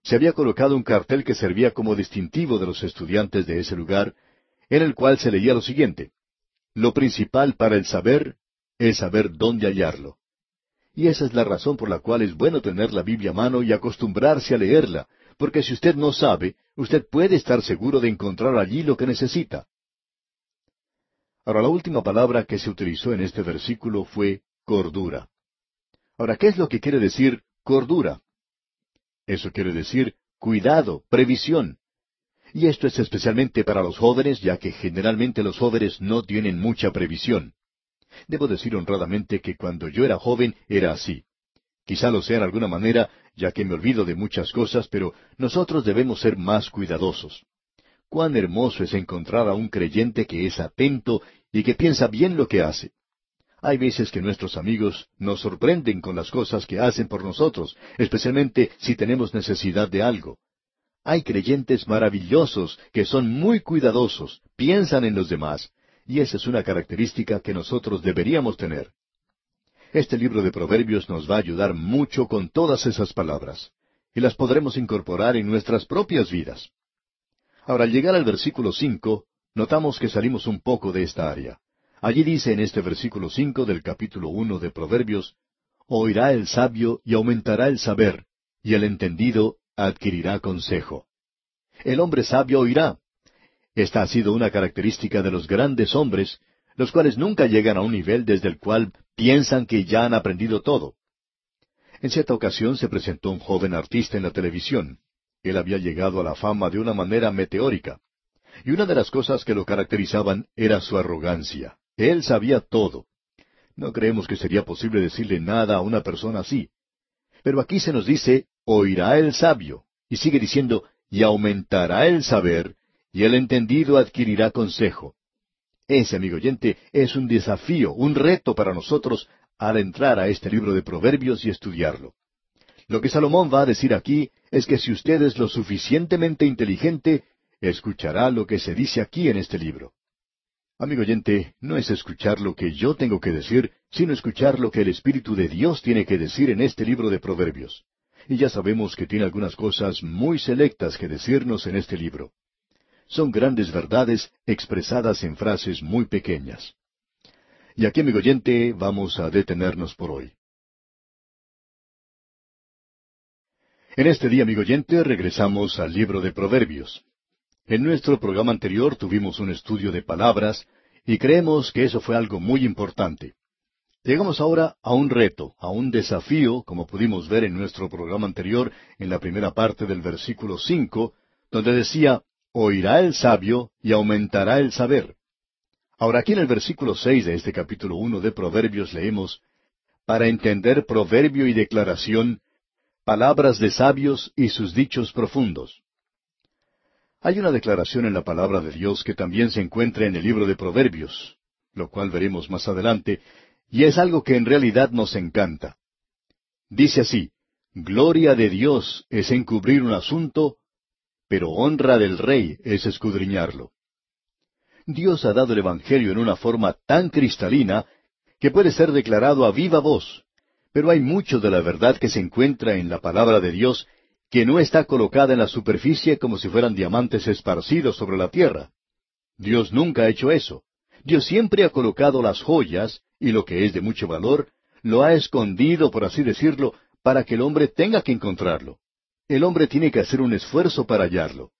se había colocado un cartel que servía como distintivo de los estudiantes de ese lugar, en el cual se leía lo siguiente. Lo principal para el saber es saber dónde hallarlo. Y esa es la razón por la cual es bueno tener la Biblia a mano y acostumbrarse a leerla, porque si usted no sabe, usted puede estar seguro de encontrar allí lo que necesita. Ahora, la última palabra que se utilizó en este versículo fue cordura. Ahora, ¿qué es lo que quiere decir cordura? Eso quiere decir cuidado, previsión. Y esto es especialmente para los jóvenes, ya que generalmente los jóvenes no tienen mucha previsión. Debo decir honradamente que cuando yo era joven era así. Quizá lo sea en alguna manera, ya que me olvido de muchas cosas, pero nosotros debemos ser más cuidadosos. Cuán hermoso es encontrar a un creyente que es atento y que piensa bien lo que hace. Hay veces que nuestros amigos nos sorprenden con las cosas que hacen por nosotros, especialmente si tenemos necesidad de algo. Hay creyentes maravillosos que son muy cuidadosos, piensan en los demás, y esa es una característica que nosotros deberíamos tener. Este libro de Proverbios nos va a ayudar mucho con todas esas palabras, y las podremos incorporar en nuestras propias vidas. Ahora, al llegar al versículo cinco, notamos que salimos un poco de esta área. Allí dice en este versículo cinco del capítulo uno de Proverbios, Oirá el sabio y aumentará el saber, y el entendido adquirirá consejo. El hombre sabio oirá. Esta ha sido una característica de los grandes hombres, los cuales nunca llegan a un nivel desde el cual piensan que ya han aprendido todo. En cierta ocasión se presentó un joven artista en la televisión. Él había llegado a la fama de una manera meteórica. Y una de las cosas que lo caracterizaban era su arrogancia. Él sabía todo. No creemos que sería posible decirle nada a una persona así. Pero aquí se nos dice, oirá el sabio. Y sigue diciendo, y aumentará el saber, y el entendido adquirirá consejo. Ese, amigo oyente, es un desafío, un reto para nosotros al entrar a este libro de Proverbios y estudiarlo. Lo que Salomón va a decir aquí es que si usted es lo suficientemente inteligente, escuchará lo que se dice aquí en este libro. Amigo oyente, no es escuchar lo que yo tengo que decir, sino escuchar lo que el Espíritu de Dios tiene que decir en este libro de Proverbios. Y ya sabemos que tiene algunas cosas muy selectas que decirnos en este libro. Son grandes verdades expresadas en frases muy pequeñas. Y aquí, amigo oyente, vamos a detenernos por hoy. En este día, amigo oyente, regresamos al libro de Proverbios. En nuestro programa anterior tuvimos un estudio de palabras y creemos que eso fue algo muy importante. Llegamos ahora a un reto, a un desafío, como pudimos ver en nuestro programa anterior, en la primera parte del versículo cinco, donde decía, oirá el sabio y aumentará el saber. Ahora aquí en el versículo seis de este capítulo uno de Proverbios leemos, para entender proverbio y declaración, palabras de sabios y sus dichos profundos. Hay una declaración en la palabra de Dios que también se encuentra en el libro de Proverbios, lo cual veremos más adelante, y es algo que en realidad nos encanta. Dice así, Gloria de Dios es encubrir un asunto, pero honra del rey es escudriñarlo. Dios ha dado el Evangelio en una forma tan cristalina que puede ser declarado a viva voz, pero hay mucho de la verdad que se encuentra en la palabra de Dios que no está colocada en la superficie como si fueran diamantes esparcidos sobre la tierra. Dios nunca ha hecho eso. Dios siempre ha colocado las joyas, y lo que es de mucho valor, lo ha escondido, por así decirlo, para que el hombre tenga que encontrarlo. El hombre tiene que hacer un esfuerzo para hallarlo.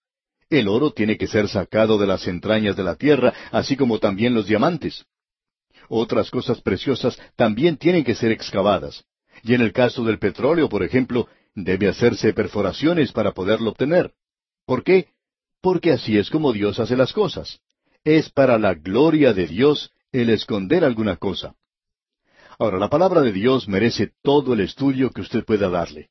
El oro tiene que ser sacado de las entrañas de la tierra, así como también los diamantes. Otras cosas preciosas también tienen que ser excavadas. Y en el caso del petróleo, por ejemplo, debe hacerse perforaciones para poderlo obtener. ¿Por qué? Porque así es como Dios hace las cosas. Es para la gloria de Dios el esconder alguna cosa. Ahora, la palabra de Dios merece todo el estudio que usted pueda darle.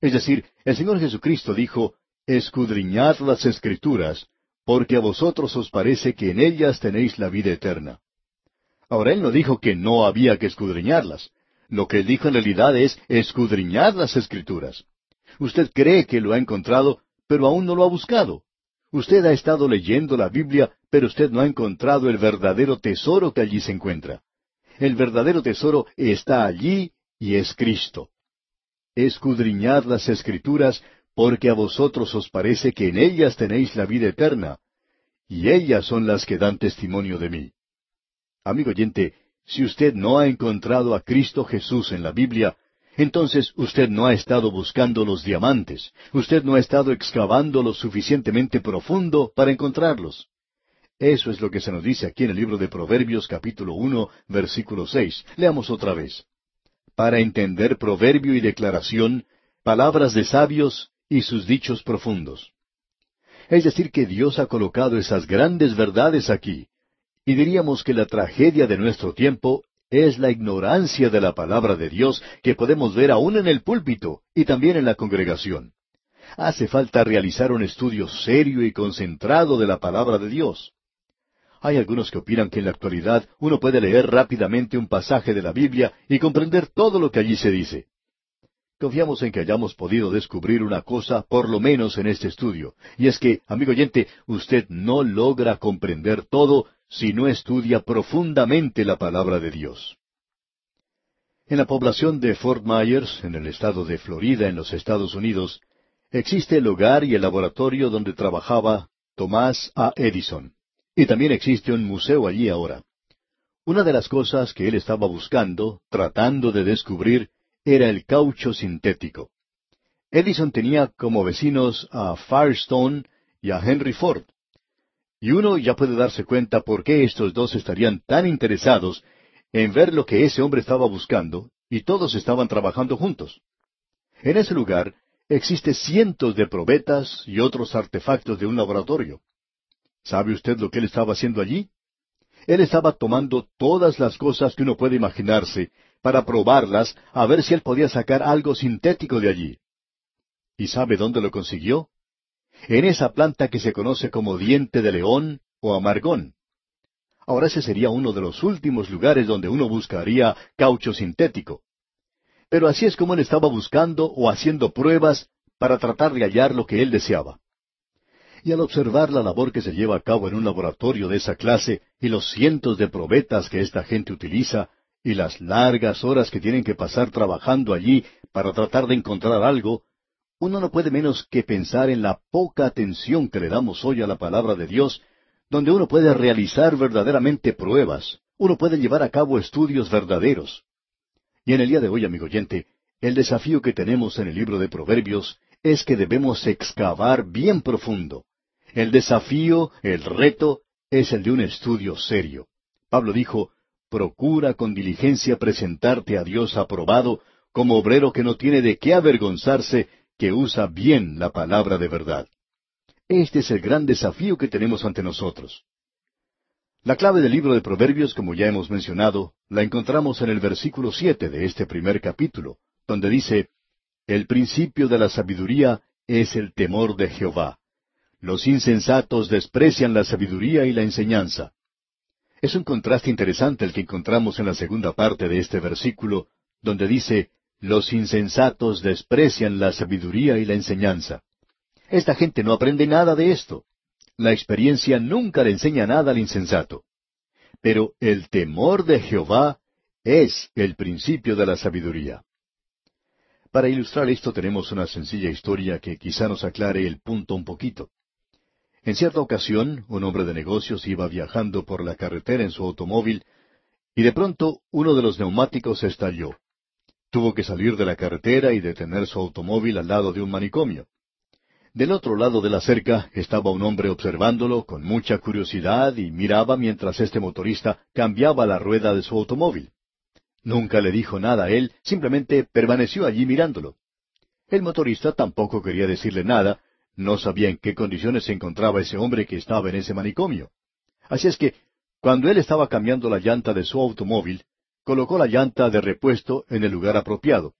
Es decir, el Señor Jesucristo dijo, escudriñad las escrituras, porque a vosotros os parece que en ellas tenéis la vida eterna. Ahora él no dijo que no había que escudriñarlas. Lo que dijo en realidad es escudriñad las escrituras. Usted cree que lo ha encontrado, pero aún no lo ha buscado. Usted ha estado leyendo la Biblia, pero usted no ha encontrado el verdadero tesoro que allí se encuentra. El verdadero tesoro está allí y es Cristo. Escudriñad las escrituras, porque a vosotros os parece que en ellas tenéis la vida eterna, y ellas son las que dan testimonio de mí. Amigo oyente, si usted no ha encontrado a Cristo Jesús en la Biblia, entonces usted no ha estado buscando los diamantes, usted no ha estado excavando lo suficientemente profundo para encontrarlos. Eso es lo que se nos dice aquí en el libro de Proverbios capítulo uno, versículo seis. Leamos otra vez. Para entender proverbio y declaración, palabras de sabios y sus dichos profundos. Es decir, que Dios ha colocado esas grandes verdades aquí. Y diríamos que la tragedia de nuestro tiempo es la ignorancia de la palabra de Dios que podemos ver aún en el púlpito y también en la congregación. Hace falta realizar un estudio serio y concentrado de la palabra de Dios. Hay algunos que opinan que en la actualidad uno puede leer rápidamente un pasaje de la Biblia y comprender todo lo que allí se dice. Confiamos en que hayamos podido descubrir una cosa, por lo menos en este estudio, y es que, amigo oyente, usted no logra comprender todo si no estudia profundamente la palabra de Dios. En la población de Fort Myers, en el estado de Florida, en los Estados Unidos, existe el hogar y el laboratorio donde trabajaba Tomás A. Edison. Y también existe un museo allí ahora. Una de las cosas que él estaba buscando, tratando de descubrir, era el caucho sintético. Edison tenía como vecinos a Firestone y a Henry Ford. Y uno ya puede darse cuenta por qué estos dos estarían tan interesados en ver lo que ese hombre estaba buscando, y todos estaban trabajando juntos. En ese lugar existe cientos de probetas y otros artefactos de un laboratorio. ¿Sabe usted lo que él estaba haciendo allí? Él estaba tomando todas las cosas que uno puede imaginarse para probarlas a ver si él podía sacar algo sintético de allí. ¿Y sabe dónde lo consiguió? En esa planta que se conoce como diente de león o amargón. Ahora ese sería uno de los últimos lugares donde uno buscaría caucho sintético. Pero así es como él estaba buscando o haciendo pruebas para tratar de hallar lo que él deseaba. Y al observar la labor que se lleva a cabo en un laboratorio de esa clase y los cientos de probetas que esta gente utiliza, y las largas horas que tienen que pasar trabajando allí para tratar de encontrar algo, uno no puede menos que pensar en la poca atención que le damos hoy a la palabra de Dios, donde uno puede realizar verdaderamente pruebas, uno puede llevar a cabo estudios verdaderos. Y en el día de hoy, amigo oyente, el desafío que tenemos en el libro de Proverbios es que debemos excavar bien profundo. El desafío, el reto, es el de un estudio serio. Pablo dijo, procura con diligencia presentarte a Dios aprobado como obrero que no tiene de qué avergonzarse, que usa bien la palabra de verdad. Este es el gran desafío que tenemos ante nosotros. La clave del libro de Proverbios, como ya hemos mencionado, la encontramos en el versículo siete de este primer capítulo, donde dice El principio de la sabiduría es el temor de Jehová. Los insensatos desprecian la sabiduría y la enseñanza. Es un contraste interesante el que encontramos en la segunda parte de este versículo, donde dice, Los insensatos desprecian la sabiduría y la enseñanza. Esta gente no aprende nada de esto. La experiencia nunca le enseña nada al insensato. Pero el temor de Jehová es el principio de la sabiduría. Para ilustrar esto tenemos una sencilla historia que quizá nos aclare el punto un poquito. En cierta ocasión, un hombre de negocios iba viajando por la carretera en su automóvil y de pronto uno de los neumáticos estalló. Tuvo que salir de la carretera y detener su automóvil al lado de un manicomio. Del otro lado de la cerca estaba un hombre observándolo con mucha curiosidad y miraba mientras este motorista cambiaba la rueda de su automóvil. Nunca le dijo nada a él, simplemente permaneció allí mirándolo. El motorista tampoco quería decirle nada, no sabía en qué condiciones se encontraba ese hombre que estaba en ese manicomio. Así es que, cuando él estaba cambiando la llanta de su automóvil, colocó la llanta de repuesto en el lugar apropiado.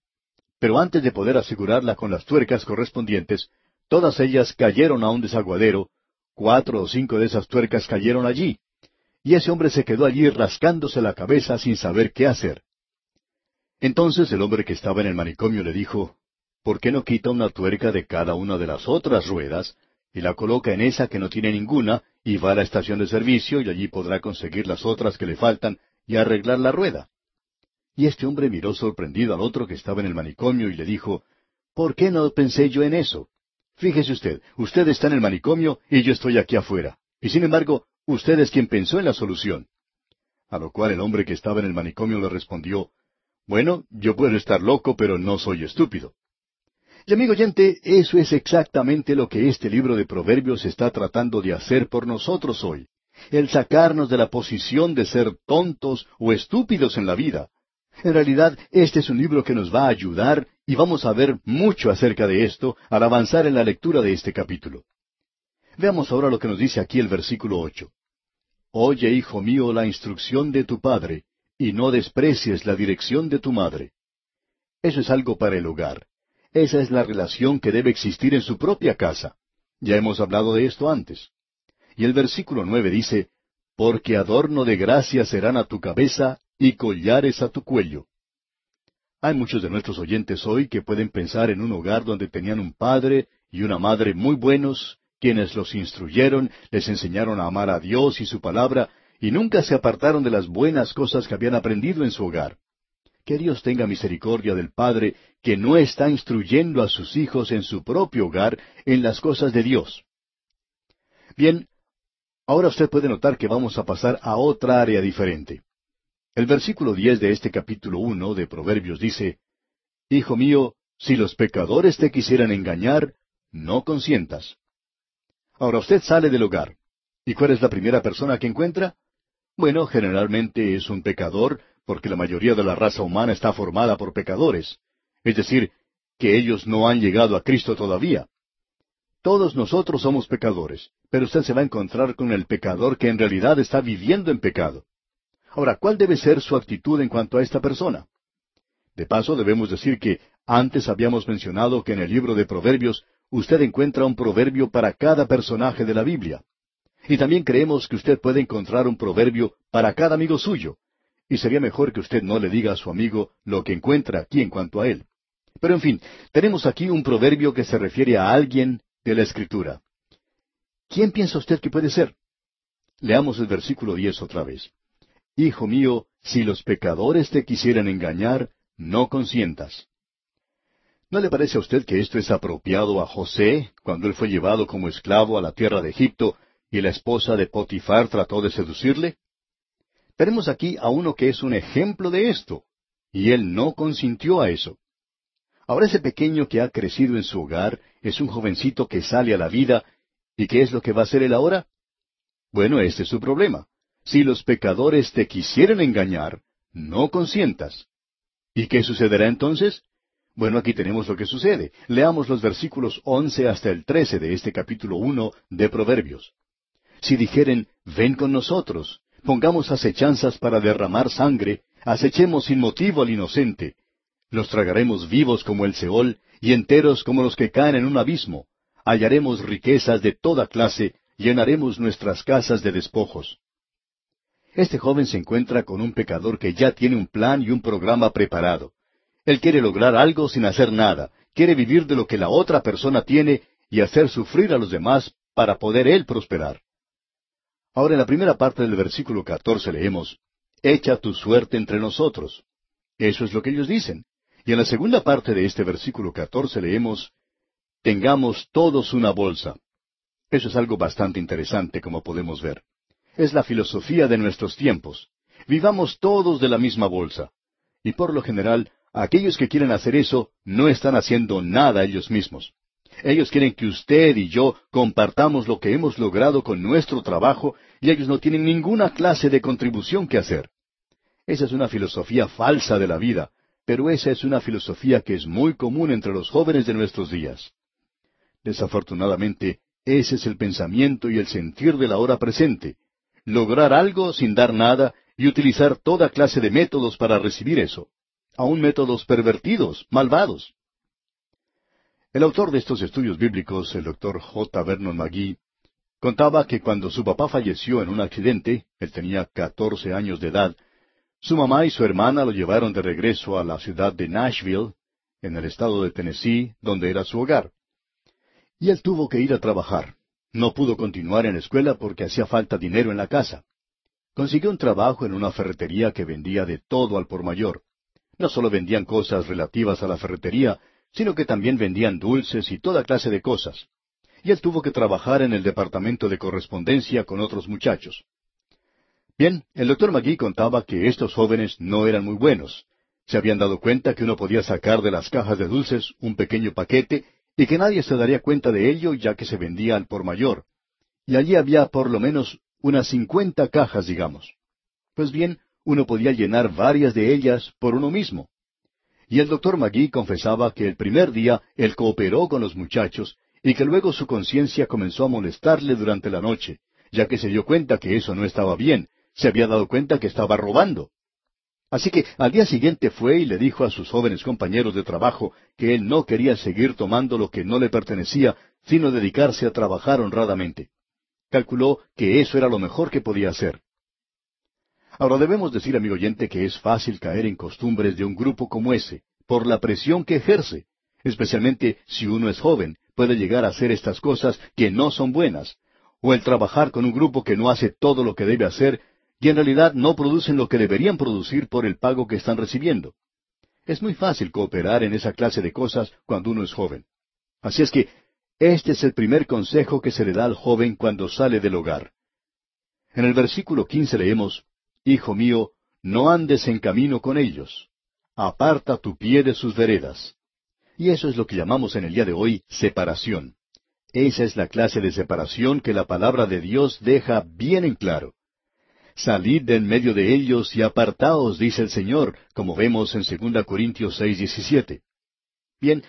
Pero antes de poder asegurarla con las tuercas correspondientes, todas ellas cayeron a un desaguadero, cuatro o cinco de esas tuercas cayeron allí, y ese hombre se quedó allí rascándose la cabeza sin saber qué hacer. Entonces el hombre que estaba en el manicomio le dijo, ¿por qué no quita una tuerca de cada una de las otras ruedas y la coloca en esa que no tiene ninguna y va a la estación de servicio y allí podrá conseguir las otras que le faltan y arreglar la rueda? Y este hombre miró sorprendido al otro que estaba en el manicomio y le dijo, ¿por qué no pensé yo en eso? Fíjese usted, usted está en el manicomio y yo estoy aquí afuera. Y sin embargo, usted es quien pensó en la solución. A lo cual el hombre que estaba en el manicomio le respondió, Bueno, yo puedo estar loco, pero no soy estúpido. Y amigo oyente, eso es exactamente lo que este libro de Proverbios está tratando de hacer por nosotros hoy. El sacarnos de la posición de ser tontos o estúpidos en la vida. En realidad, este es un libro que nos va a ayudar y vamos a ver mucho acerca de esto al avanzar en la lectura de este capítulo. Veamos ahora lo que nos dice aquí el versículo ocho. Oye, hijo mío, la instrucción de tu padre, y no desprecies la dirección de tu madre. Eso es algo para el hogar. Esa es la relación que debe existir en su propia casa. Ya hemos hablado de esto antes. Y el versículo nueve dice, Porque adorno de gracia serán a tu cabeza y collares a tu cuello. Hay muchos de nuestros oyentes hoy que pueden pensar en un hogar donde tenían un padre y una madre muy buenos, quienes los instruyeron, les enseñaron a amar a Dios y su palabra, y nunca se apartaron de las buenas cosas que habían aprendido en su hogar. Que Dios tenga misericordia del Padre que no está instruyendo a sus hijos en su propio hogar en las cosas de Dios. Bien, ahora usted puede notar que vamos a pasar a otra área diferente. El versículo diez de este capítulo uno de Proverbios dice, Hijo mío, si los pecadores te quisieran engañar, no consientas. Ahora usted sale del hogar. ¿Y cuál es la primera persona que encuentra? Bueno, generalmente es un pecador, porque la mayoría de la raza humana está formada por pecadores. Es decir, que ellos no han llegado a Cristo todavía. Todos nosotros somos pecadores, pero usted se va a encontrar con el pecador que en realidad está viviendo en pecado. Ahora, ¿cuál debe ser su actitud en cuanto a esta persona? De paso, debemos decir que antes habíamos mencionado que en el libro de Proverbios usted encuentra un proverbio para cada personaje de la Biblia. Y también creemos que usted puede encontrar un proverbio para cada amigo suyo. Y sería mejor que usted no le diga a su amigo lo que encuentra aquí en cuanto a él. Pero en fin, tenemos aquí un proverbio que se refiere a alguien de la Escritura. ¿Quién piensa usted que puede ser? Leamos el versículo diez otra vez. Hijo mío, si los pecadores te quisieran engañar, no consientas. ¿No le parece a usted que esto es apropiado a José cuando él fue llevado como esclavo a la tierra de Egipto y la esposa de Potifar trató de seducirle? Tenemos aquí a uno que es un ejemplo de esto, y él no consintió a eso. Ahora ese pequeño que ha crecido en su hogar es un jovencito que sale a la vida, ¿y qué es lo que va a hacer él ahora? Bueno, este es su problema. Si los pecadores te quisieren engañar, no consientas. ¿Y qué sucederá entonces? Bueno, aquí tenemos lo que sucede. Leamos los versículos once hasta el trece de este capítulo uno de Proverbios. Si dijeren, ven con nosotros, pongamos acechanzas para derramar sangre, acechemos sin motivo al inocente. Los tragaremos vivos como el Seol, y enteros como los que caen en un abismo. Hallaremos riquezas de toda clase, llenaremos nuestras casas de despojos. Este joven se encuentra con un pecador que ya tiene un plan y un programa preparado. Él quiere lograr algo sin hacer nada, quiere vivir de lo que la otra persona tiene y hacer sufrir a los demás para poder él prosperar. Ahora en la primera parte del versículo catorce leemos, Echa tu suerte entre nosotros. Eso es lo que ellos dicen. Y en la segunda parte de este versículo catorce leemos, Tengamos todos una bolsa. Eso es algo bastante interesante, como podemos ver. Es la filosofía de nuestros tiempos. Vivamos todos de la misma bolsa. Y por lo general, aquellos que quieren hacer eso no están haciendo nada ellos mismos. Ellos quieren que usted y yo compartamos lo que hemos logrado con nuestro trabajo y ellos no tienen ninguna clase de contribución que hacer. Esa es una filosofía falsa de la vida, pero esa es una filosofía que es muy común entre los jóvenes de nuestros días. Desafortunadamente, ese es el pensamiento y el sentir de la hora presente, lograr algo sin dar nada y utilizar toda clase de métodos para recibir eso, aun métodos pervertidos, malvados. El autor de estos estudios bíblicos, el doctor J. Vernon McGee, contaba que cuando su papá falleció en un accidente, él tenía catorce años de edad, su mamá y su hermana lo llevaron de regreso a la ciudad de Nashville, en el estado de Tennessee, donde era su hogar. Y él tuvo que ir a trabajar. No pudo continuar en la escuela porque hacía falta dinero en la casa. Consiguió un trabajo en una ferretería que vendía de todo al por mayor. No solo vendían cosas relativas a la ferretería, sino que también vendían dulces y toda clase de cosas. Y él tuvo que trabajar en el departamento de correspondencia con otros muchachos. Bien, el doctor McGee contaba que estos jóvenes no eran muy buenos. Se habían dado cuenta que uno podía sacar de las cajas de dulces un pequeño paquete y que nadie se daría cuenta de ello ya que se vendía al por mayor. Y allí había por lo menos unas cincuenta cajas, digamos. Pues bien, uno podía llenar varias de ellas por uno mismo. Y el doctor Magui confesaba que el primer día él cooperó con los muchachos y que luego su conciencia comenzó a molestarle durante la noche, ya que se dio cuenta que eso no estaba bien, se había dado cuenta que estaba robando. Así que al día siguiente fue y le dijo a sus jóvenes compañeros de trabajo que él no quería seguir tomando lo que no le pertenecía, sino dedicarse a trabajar honradamente. Calculó que eso era lo mejor que podía hacer. Ahora debemos decir, amigo oyente, que es fácil caer en costumbres de un grupo como ese, por la presión que ejerce, especialmente si uno es joven, puede llegar a hacer estas cosas que no son buenas, o el trabajar con un grupo que no hace todo lo que debe hacer y en realidad no producen lo que deberían producir por el pago que están recibiendo. Es muy fácil cooperar en esa clase de cosas cuando uno es joven. Así es que este es el primer consejo que se le da al joven cuando sale del hogar. En el versículo quince leemos, Hijo mío, no andes en camino con ellos. Aparta tu pie de sus veredas. Y eso es lo que llamamos en el día de hoy separación. Esa es la clase de separación que la palabra de Dios deja bien en claro. Salid de en medio de ellos y apartaos, dice el Señor, como vemos en 2 Corintios 6, 17. Bien,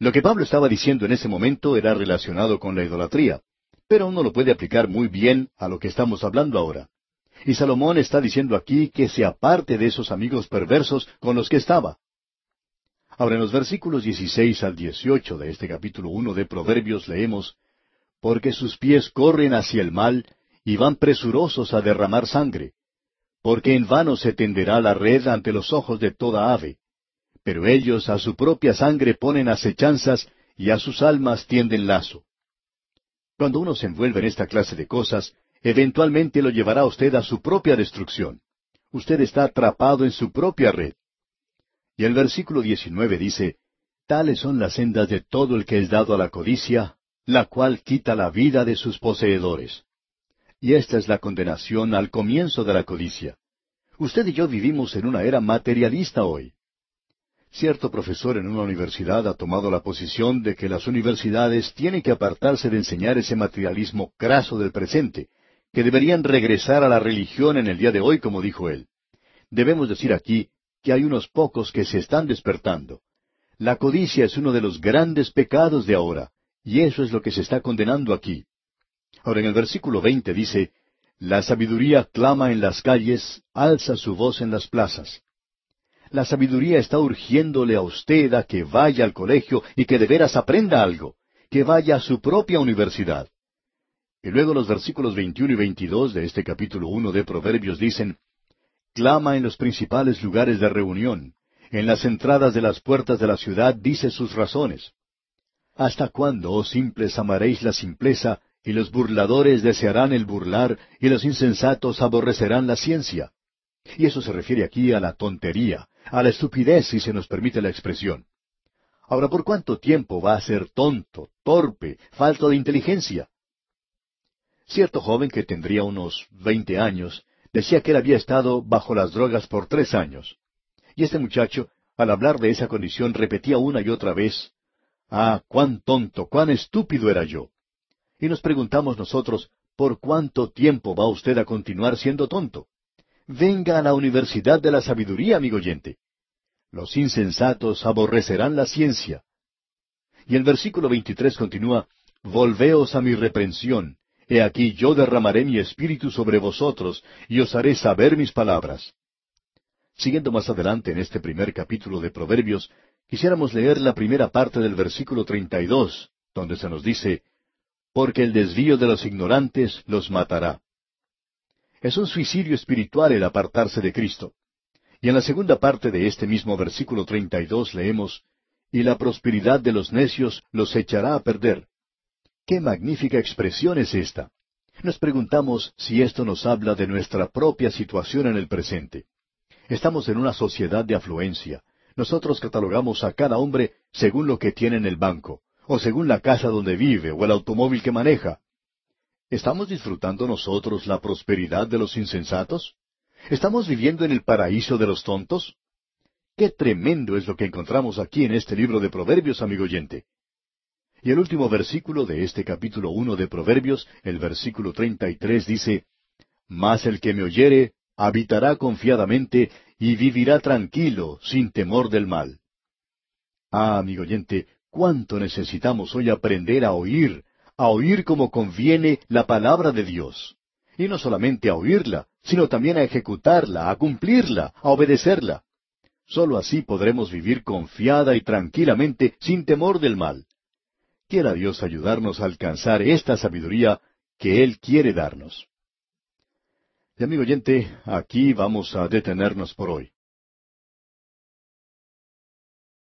lo que Pablo estaba diciendo en ese momento era relacionado con la idolatría, pero uno lo puede aplicar muy bien a lo que estamos hablando ahora. Y Salomón está diciendo aquí que se aparte de esos amigos perversos con los que estaba. Ahora en los versículos 16 al 18 de este capítulo 1 de Proverbios leemos, Porque sus pies corren hacia el mal y van presurosos a derramar sangre, porque en vano se tenderá la red ante los ojos de toda ave. Pero ellos a su propia sangre ponen acechanzas y a sus almas tienden lazo. Cuando uno se envuelve en esta clase de cosas, eventualmente lo llevará usted a su propia destrucción. Usted está atrapado en su propia red. Y el versículo 19 dice, Tales son las sendas de todo el que es dado a la codicia, la cual quita la vida de sus poseedores. Y esta es la condenación al comienzo de la codicia. Usted y yo vivimos en una era materialista hoy. Cierto profesor en una universidad ha tomado la posición de que las universidades tienen que apartarse de enseñar ese materialismo craso del presente, que deberían regresar a la religión en el día de hoy, como dijo él. Debemos decir aquí que hay unos pocos que se están despertando. La codicia es uno de los grandes pecados de ahora, y eso es lo que se está condenando aquí. Ahora en el versículo veinte dice, La sabiduría clama en las calles, alza su voz en las plazas. La sabiduría está urgiéndole a usted a que vaya al colegio y que de veras aprenda algo, que vaya a su propia universidad. Y luego los versículos 21 y 22 de este capítulo 1 de Proverbios dicen, Clama en los principales lugares de reunión, en las entradas de las puertas de la ciudad dice sus razones. ¿Hasta cuándo, oh simples, amaréis la simpleza, y los burladores desearán el burlar, y los insensatos aborrecerán la ciencia. Y eso se refiere aquí a la tontería, a la estupidez, si se nos permite la expresión. Ahora, ¿por cuánto tiempo va a ser tonto, torpe, falto de inteligencia? Cierto joven que tendría unos veinte años decía que él había estado bajo las drogas por tres años. Y este muchacho, al hablar de esa condición, repetía una y otra vez, Ah, cuán tonto, cuán estúpido era yo. Y nos preguntamos nosotros, ¿por cuánto tiempo va usted a continuar siendo tonto? Venga a la Universidad de la Sabiduría, amigo oyente. Los insensatos aborrecerán la ciencia. Y el versículo 23 continúa, Volveos a mi reprensión. He aquí yo derramaré mi espíritu sobre vosotros, y os haré saber mis palabras. Siguiendo más adelante en este primer capítulo de Proverbios, quisiéramos leer la primera parte del versículo 32, donde se nos dice, Porque el desvío de los ignorantes los matará. Es un suicidio espiritual el apartarse de Cristo. Y en la segunda parte de este mismo versículo 32 leemos, Y la prosperidad de los necios los echará a perder. Qué magnífica expresión es esta. Nos preguntamos si esto nos habla de nuestra propia situación en el presente. Estamos en una sociedad de afluencia. Nosotros catalogamos a cada hombre según lo que tiene en el banco, o según la casa donde vive, o el automóvil que maneja. ¿Estamos disfrutando nosotros la prosperidad de los insensatos? ¿Estamos viviendo en el paraíso de los tontos? Qué tremendo es lo que encontramos aquí en este libro de Proverbios, amigo oyente. Y el último versículo de este capítulo uno de Proverbios, el versículo treinta y tres, dice Mas el que me oyere habitará confiadamente y vivirá tranquilo, sin temor del mal. Ah, amigo oyente, cuánto necesitamos hoy aprender a oír, a oír como conviene la palabra de Dios. Y no solamente a oírla, sino también a ejecutarla, a cumplirla, a obedecerla. Solo así podremos vivir confiada y tranquilamente sin temor del mal. Quiera Dios ayudarnos a alcanzar esta sabiduría que Él quiere darnos. Y amigo oyente, aquí vamos a detenernos por hoy.